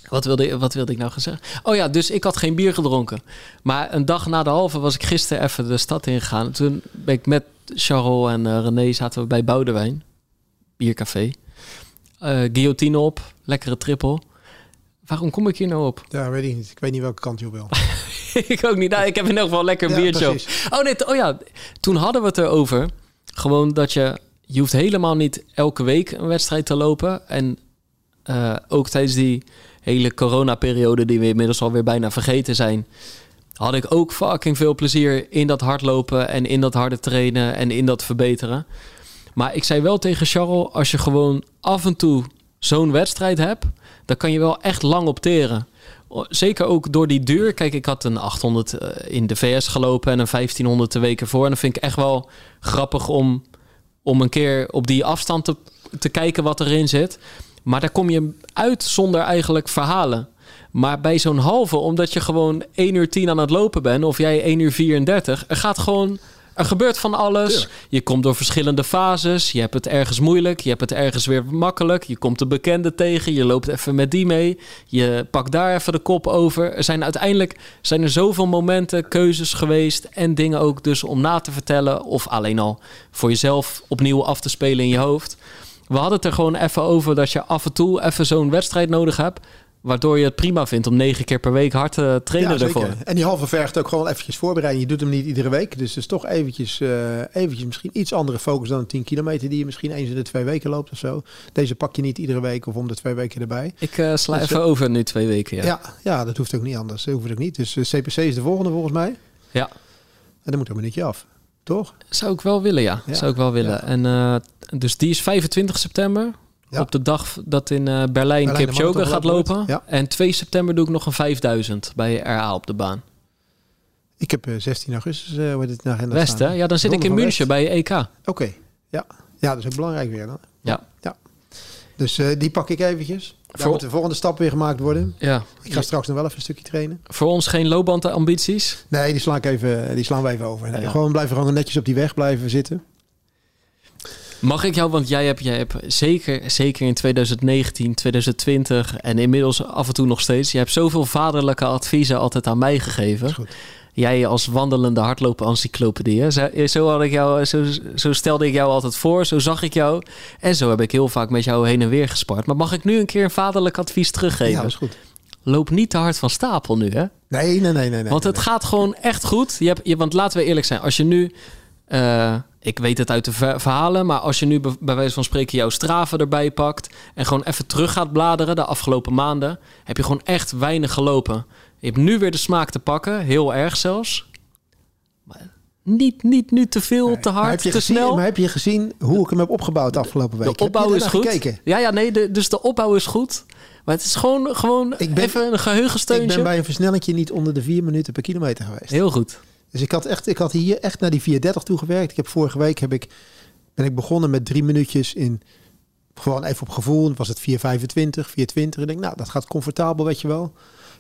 wat wilde, wat wilde ik nou gaan zeggen? Oh ja, dus ik had geen bier gedronken. Maar een dag na de halve was ik gisteren even de stad ingegaan. Toen ben ik met Charles en uh, René zaten we bij Boudewijn. Biercafé. Uh, guillotine op. Lekkere triple. Waarom kom ik hier nou op? Ja, weet ik niet. Ik weet niet welke kant je op wil. ik ook niet. Nou, ik heb in ieder geval lekker een biertje op. Oh nee, oh ja. Toen hadden we het erover. Gewoon dat je... Je hoeft helemaal niet elke week een wedstrijd te lopen. En uh, ook tijdens die hele coronaperiode... die we inmiddels alweer bijna vergeten zijn... had ik ook fucking veel plezier in dat hardlopen... en in dat harde trainen en in dat verbeteren. Maar ik zei wel tegen Charles... als je gewoon af en toe zo'n wedstrijd hebt daar kan je wel echt lang opteren. Zeker ook door die duur. Kijk, ik had een 800 eh, in de VS gelopen en een 1500 de weken voor. En dat vind ik echt wel grappig om, om een keer op die afstand te, te kijken wat erin zit. Maar daar kom je uit zonder eigenlijk verhalen. Maar bij zo'n halve, omdat je gewoon 1 uur 10 aan het lopen bent, of jij 1 uur 34, er gaat gewoon er gebeurt van alles. Je komt door verschillende fases. Je hebt het ergens moeilijk. Je hebt het ergens weer makkelijk. Je komt de bekende tegen. Je loopt even met die mee. Je pakt daar even de kop over. Er zijn uiteindelijk zijn er zoveel momenten, keuzes geweest. En dingen ook dus om na te vertellen. Of alleen al voor jezelf opnieuw af te spelen in je hoofd. We hadden het er gewoon even over dat je af en toe even zo'n wedstrijd nodig hebt. Waardoor je het prima vindt om negen keer per week hard te trainen ja, ervoor. En die halve vergt ook gewoon eventjes voorbereiden. Je doet hem niet iedere week. Dus het is toch eventjes, uh, eventjes misschien iets andere focus dan een 10 kilometer... die je misschien eens in de twee weken loopt of zo. Deze pak je niet iedere week of om de twee weken erbij. Ik uh, sla dus, even uh, over nu twee weken, ja. ja. Ja, dat hoeft ook niet anders. Dat hoeft ook niet. Dus CPC is de volgende volgens mij. Ja. En dan moet er een minuutje af. Toch? Zou ik wel willen, ja. ja. Zou ik wel willen. En dus die is 25 september. Op de dag dat in uh, Berlijn, Berlijn Kipchoge gaat lopen. Ja. En 2 september doe ik nog een 5000 bij RA op de baan. Ik heb uh, 16 augustus uh, wordt het naar West, hè? Ja, dan zit ik in München bij EK. Oké, okay. ja. Ja, dat is ook belangrijk weer dan. Ja. ja. Dus uh, die pak ik eventjes. Voor moet de volgende stap weer gemaakt worden. Ja. Ik ga straks nog wel even een stukje trainen. Voor ons geen loopbandambities? Nee, die slaan, ik even, die slaan we even over. Nee, ja. Gewoon blijven gewoon netjes op die weg blijven zitten. Mag ik jou, want jij hebt, jij hebt zeker, zeker in 2019, 2020 en inmiddels af en toe nog steeds, je hebt zoveel vaderlijke adviezen altijd aan mij gegeven. Jij als wandelende hardlopen encyclopedie. Zo, zo, had ik jou, zo, zo stelde ik jou altijd voor, zo zag ik jou. En zo heb ik heel vaak met jou heen en weer gespart. Maar mag ik nu een keer een vaderlijk advies teruggeven? Ja, dat is goed. Loop niet te hard van stapel nu, hè? Nee, nee, nee. nee want het nee. gaat gewoon echt goed. Je hebt, je, want laten we eerlijk zijn, als je nu... Uh, ik weet het uit de verhalen, maar als je nu bij wijze van spreken jouw straven erbij pakt en gewoon even terug gaat bladeren de afgelopen maanden, heb je gewoon echt weinig gelopen. Je hebt nu weer de smaak te pakken, heel erg zelfs. Maar niet, niet nu te veel, te hard, te gezien, snel. Maar heb je gezien hoe ik hem heb opgebouwd de afgelopen week? De opbouw is goed. Gekeken? Ja, ja, nee, de, dus de opbouw is goed. Maar het is gewoon, gewoon Ik ben- even een Ik geheugensteuntje. ben bij een versnellingje niet onder de 4 minuten per kilometer geweest. Heel goed. Dus ik had, echt, ik had hier echt naar die 430 toe gewerkt. Ik heb vorige week heb ik, ben ik begonnen met drie minuutjes in gewoon even op gevoel. Was het 425, 420. Ik denk, nou, dat gaat comfortabel, weet je wel.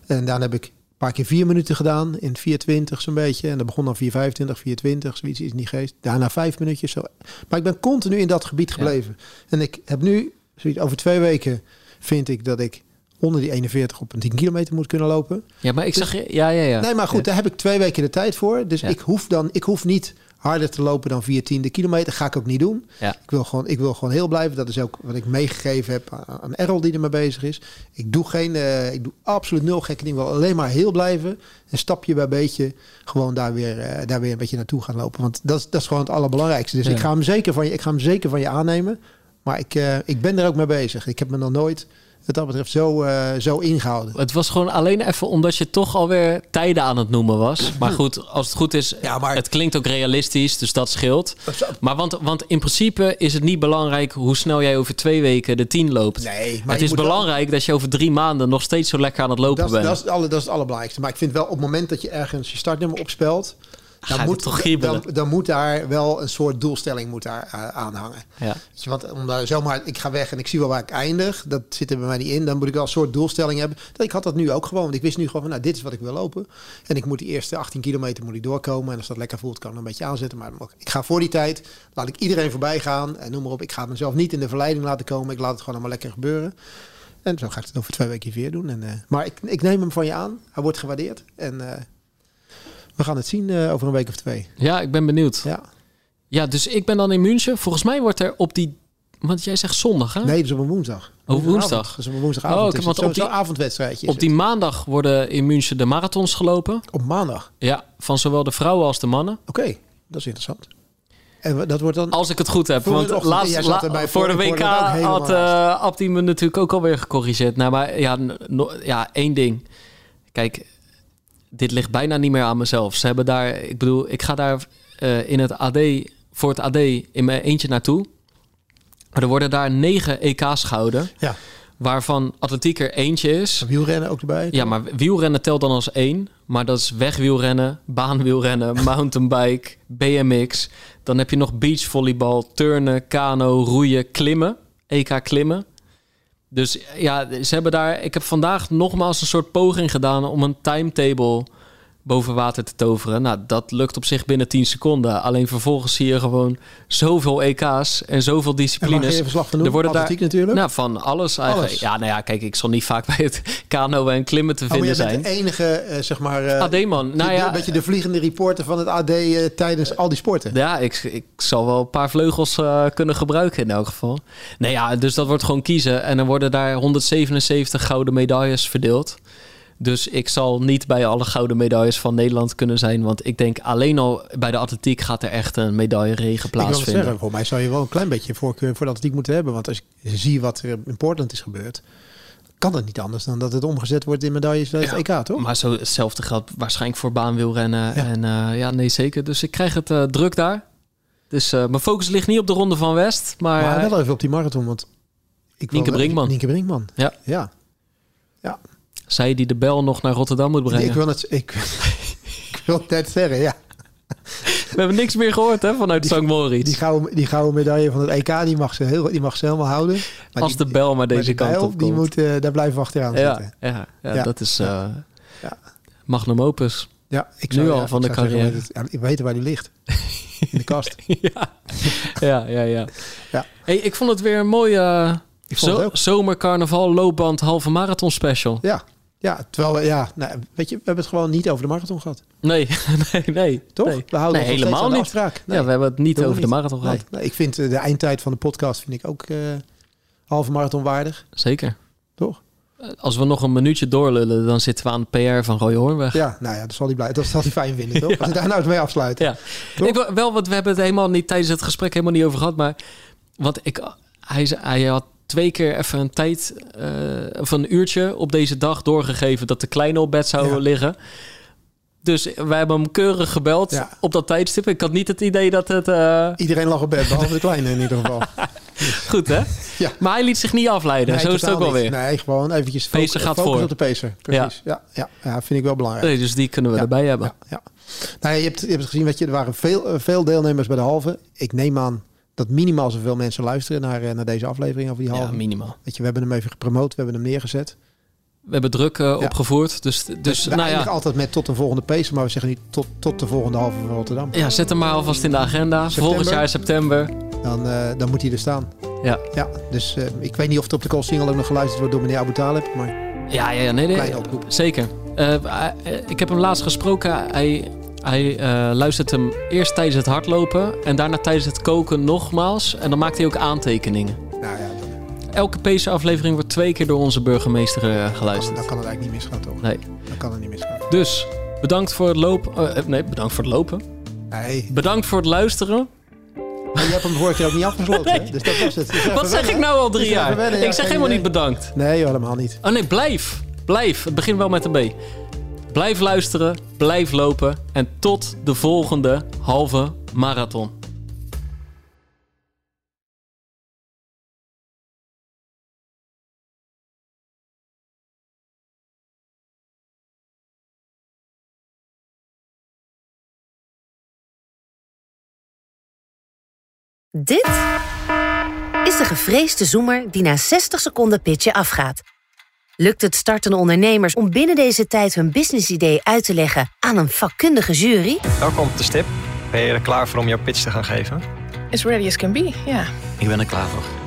En daarna heb ik een paar keer vier minuten gedaan in 420 zo'n beetje. En dan begon dan 425, 420, zoiets is niet geest. Daarna vijf minuutjes. Zo. Maar ik ben continu in dat gebied gebleven. En ik heb nu, zoiets, over twee weken vind ik dat ik onder die 41 op een 10 kilometer moet kunnen lopen. Ja, maar ik zeg je... Ja, ja, ja. Nee, maar goed, daar heb ik twee weken de tijd voor. Dus Ja. ik hoef dan, ik hoef niet harder te lopen dan 4 tiende kilometer. Ga ik ook niet doen. Ja. Ik wil gewoon, ik wil gewoon heel blijven. Dat is ook wat ik meegegeven heb aan- Errol die ermee bezig is. Ik doe geen, eh, ik doe absoluut nul gekke dingen. Ik wil alleen maar heel blijven. En stapje bij beetje gewoon daar weer, eh, daar weer een beetje naartoe gaan lopen. Want dat, is- dat is gewoon het allerbelangrijkste. Dus Ja. ik ga hem zeker van je, ik ga hem zeker van je aannemen. Maar ik, eh, ik ben er ook mee bezig. Ik heb me nog nooit, wat dat betreft, zo, eh, zo ingehouden. Het was gewoon alleen even omdat je toch alweer tijden aan het noemen was. Maar goed, als het goed is, Ja, maar- het klinkt ook realistisch, dus dat scheelt. Maar want, want in principe is het niet belangrijk hoe snel jij over twee weken de 10 loopt. Nee, maar het is wel- belangrijk dat je over drie maanden nog steeds zo lekker aan het lopen Dat bent. dat, is het alle, dat is het allerbelangrijkste. Maar ik vind wel op het moment dat je ergens je startnummer opspelt... Dan moet, toch dan, dan moet daar wel een soort doelstelling moet daar, uh, aan hangen. Ja. Je, want om daar zomaar, ik ga weg en ik zie wel waar ik eindig. Dat zit er bij mij niet in. Dan moet ik wel een soort doelstelling hebben. Dat ik had dat nu ook gewoon. Want ik wist nu gewoon van, nou, dit is wat ik wil lopen. En ik moet die eerste 18 kilometer moet ik doorkomen. En als dat lekker voelt, kan ik een beetje aanzetten. Maar ik ga voor die tijd, laat ik iedereen voorbij gaan. En noem maar op, ik ga mezelf niet in de verleiding laten komen. Ik laat het gewoon allemaal lekker gebeuren. En zo ga ik het over twee weken weer doen. En, uh, maar ik, ik neem hem van je aan. Hij wordt gewaardeerd. En uh, we gaan het zien uh, over een week of twee. Ja, ik ben benieuwd. Ja. Ja, dus ik ben dan in München. Volgens mij wordt er op die... Want jij zegt zondag, hè? Nee, dat is op een woensdag. Oh, woensdag. Op een woensdagavond. Oh, Oh, want op die- avondwedstrijdje. Op die maandag worden in München de marathons gelopen. Op maandag? Ja, van zowel de vrouwen als de mannen. Oké, okay, dat is interessant. En dat wordt dan... Als ik het goed heb. Want de ochtend, laatst, la, voor de voor, ik WK had uh, Abdi me natuurlijk ook alweer gecorrigeerd. Nou, maar ja, no, ja, één ding. Kijk, dit ligt bijna niet meer aan mezelf. Ze hebben daar... Ik bedoel, ik ga daar uh, in het AD... Voor het AD in mijn eentje naartoe. Maar er worden daar negen EK's gehouden. Ja. Waarvan atletiek er eentje is. Wielrennen ook erbij? Ja, maar wielrennen telt dan als één. Maar dat is wegwielrennen, baanwielrennen, mountainbike, BMX. Dan heb je nog beachvolleybal, turnen, kano, roeien, klimmen. EK klimmen. Dus ja, ze hebben daar... Ik heb vandaag nogmaals een soort poging gedaan om een timetable boven water te toveren. Nou, dat lukt op zich binnen 10 seconden. Alleen vervolgens zie je gewoon zoveel EK's en zoveel disciplines. En ga je? Er worden Atletiek daar, natuurlijk? Nou, van alles eigenlijk. Alles. Ja, nou ja, kijk, ik zal niet vaak bij het kano en klimmen te oh, vinden zijn. de enige, uh, zeg maar... Uh, AD-man. Nou ja, een beetje de vliegende reporter van het AD uh, tijdens al die sporten. Ja, ik, ik zal wel een paar vleugels kunnen gebruiken in elk geval. Nee, ja, dus dat wordt gewoon kiezen. En dan worden daar 177 gouden medailles verdeeld. Dus ik zal niet bij alle gouden medailles van Nederland kunnen zijn. Want ik denk alleen al bij de atletiek gaat er echt een medailleregen plaatsvinden. Zeggen, voor mij zou je wel een klein beetje voorkeur voor de atletiek moeten hebben. Want als je ziet wat er in Portland is gebeurd, kan het niet anders dan dat het omgezet wordt in medailles bij het ja, EK, toch? Maar zo hetzelfde geldt waarschijnlijk voor baanwielrennen. Ja. En uh, ja, nee, zeker. Dus ik krijg het uh, druk daar. Dus uh, mijn focus ligt niet op de Ronde van West. Maar, maar wel even op die marathon, want... Ik Nienke Brinkman. Nienke Brinkman. Ja. Ja. ja. Zij die de bel nog naar Rotterdam moet brengen. Ik wil het, ik, ik wil het net zeggen, ja. We hebben niks meer gehoord hè, vanuit St. Moritz. Die gouden, die gouden medaille van het EK, die mag ze, heel, die mag ze helemaal houden. Maar Als die, de bel maar deze maar kant op Die komt. moet, uh, daar blijven we achteraan ja, zitten. Ja, ja, ja, dat is uh, ja. magnum opus. Ja, ik nu zou, al van de carrière. Zeggen, ik weet waar die ligt. In de kast. ja, ja, ja. ja. ja. Hey, ik vond het weer een mooie uh, zo, zomercarnaval loopband halve marathon special. Ja, ja, terwijl, ja, nou, weet je, we hebben het gewoon niet over de marathon gehad. Nee, nee, nee. Toch? Nee. We houden nee, helemaal niet. Afspraak. Nee. Ja, we hebben het niet Doen over niet. de marathon gehad. Ik vind de eindtijd van de podcast vind ik ook uh, halve marathon waardig. Zeker. Toch? Als we nog een minuutje doorlullen, dan zitten we aan het PR van Roy Hoornweg. Ja, nou ja, dat zal hij, blij, dat zal hij fijn vinden, toch? ja. Als we daar nou eens mee afsluiten. Ja. Ik, wel, want we hebben het helemaal niet tijdens het gesprek helemaal niet over gehad, maar want ik, hij, hij had twee keer even een tijd uh, van een uurtje op deze dag doorgegeven dat de kleine op bed zou Ja. liggen. Dus wij hebben hem keurig gebeld Ja. op dat tijdstip. Ik had niet het idee dat het... eh, Iedereen lag op bed, behalve de kleine in ieder geval. goed, hè? Ja. Maar hij liet zich niet afleiden. Nee, Zo is het ook wel weer. Nee, gewoon eventjes focus- gaat focus voor. op de pacer. Precies. Ja. Ja, ja, vind ik wel belangrijk. Nee, dus die kunnen we erbij hebben. Ja. Nou, je, hebt, je hebt gezien, weet je, er waren veel, eh, veel deelnemers bij de halve. Ik neem aan dat minimaal zoveel mensen luisteren naar, eh, naar deze aflevering over die Ja, halve. minimaal. weet je, we hebben hem even gepromoot, we hebben hem neergezet. We hebben druk eh, opgevoerd. Dus, dus, Dus nou ja. altijd met tot een volgende pacer, maar we zeggen niet tot, tot de volgende halve van Rotterdam. ja, zet hem maar alvast in de agenda. September. Volgend jaar september. Dan, eh, dan moet hij er staan. Ja. Ja, dus ik weet niet of het op de call single ook nog geluisterd wordt door meneer Abu Talib, maar Ja, ja, ja nee, nee. Kleine oproep. Zeker. Ik heb hem laatst gesproken. Hij, hij eh, luistert hem eerst tijdens het hardlopen en daarna tijdens het koken nogmaals. En dan maakt hij ook aantekeningen. nou ja, dan, Elke PC-aflevering wordt twee keer door onze burgemeester eh, geluisterd. dan kan het eigenlijk niet misgaan, toch? Nee. Dan kan het niet misgaan. Dus bedankt voor het lopen. eh, nee, bedankt voor het lopen. Nee, Bedankt voor het luisteren. maar je hebt hem vorige keer ook niet afgesloten, hè? Dus dat was het. Dus Wat zeg ik nou al drie Dus jaar? wennen, ja, ik zeg helemaal idee. niet bedankt. Nee, joh, helemaal niet. Oh nee, blijf. Blijf. Het begint wel met een B. Blijf luisteren, blijf lopen en tot de volgende halve marathon. Dit is de gevreesde zoemer die na 60 seconden pitchen afgaat. Lukt het startende ondernemers om binnen deze tijd hun businessidee uit te leggen aan een vakkundige jury? Welkom op de stip. Ben je er klaar voor om jouw pitch te gaan geven? As ready as can be, ja. Ik ben er klaar voor.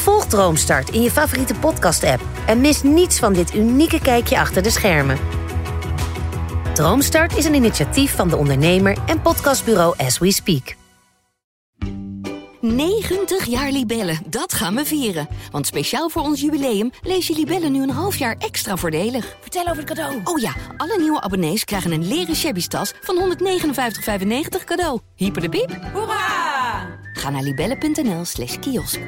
Volg Droomstart in je favoriete podcast-app en mis niets van dit unieke kijkje achter de schermen. Droomstart is een initiatief van de ondernemer en podcastbureau As We Speak. 90 jaar Libellen, dat gaan we vieren. Want speciaal voor ons jubileum lees je Libellen nu een half jaar extra voordelig. Vertel over het cadeau. Oh ja, alle nieuwe abonnees krijgen een leren shabby tas van 159,95 cadeau. Hyper de piep. Hoera! Ga naar libellen.nl slash kiosk.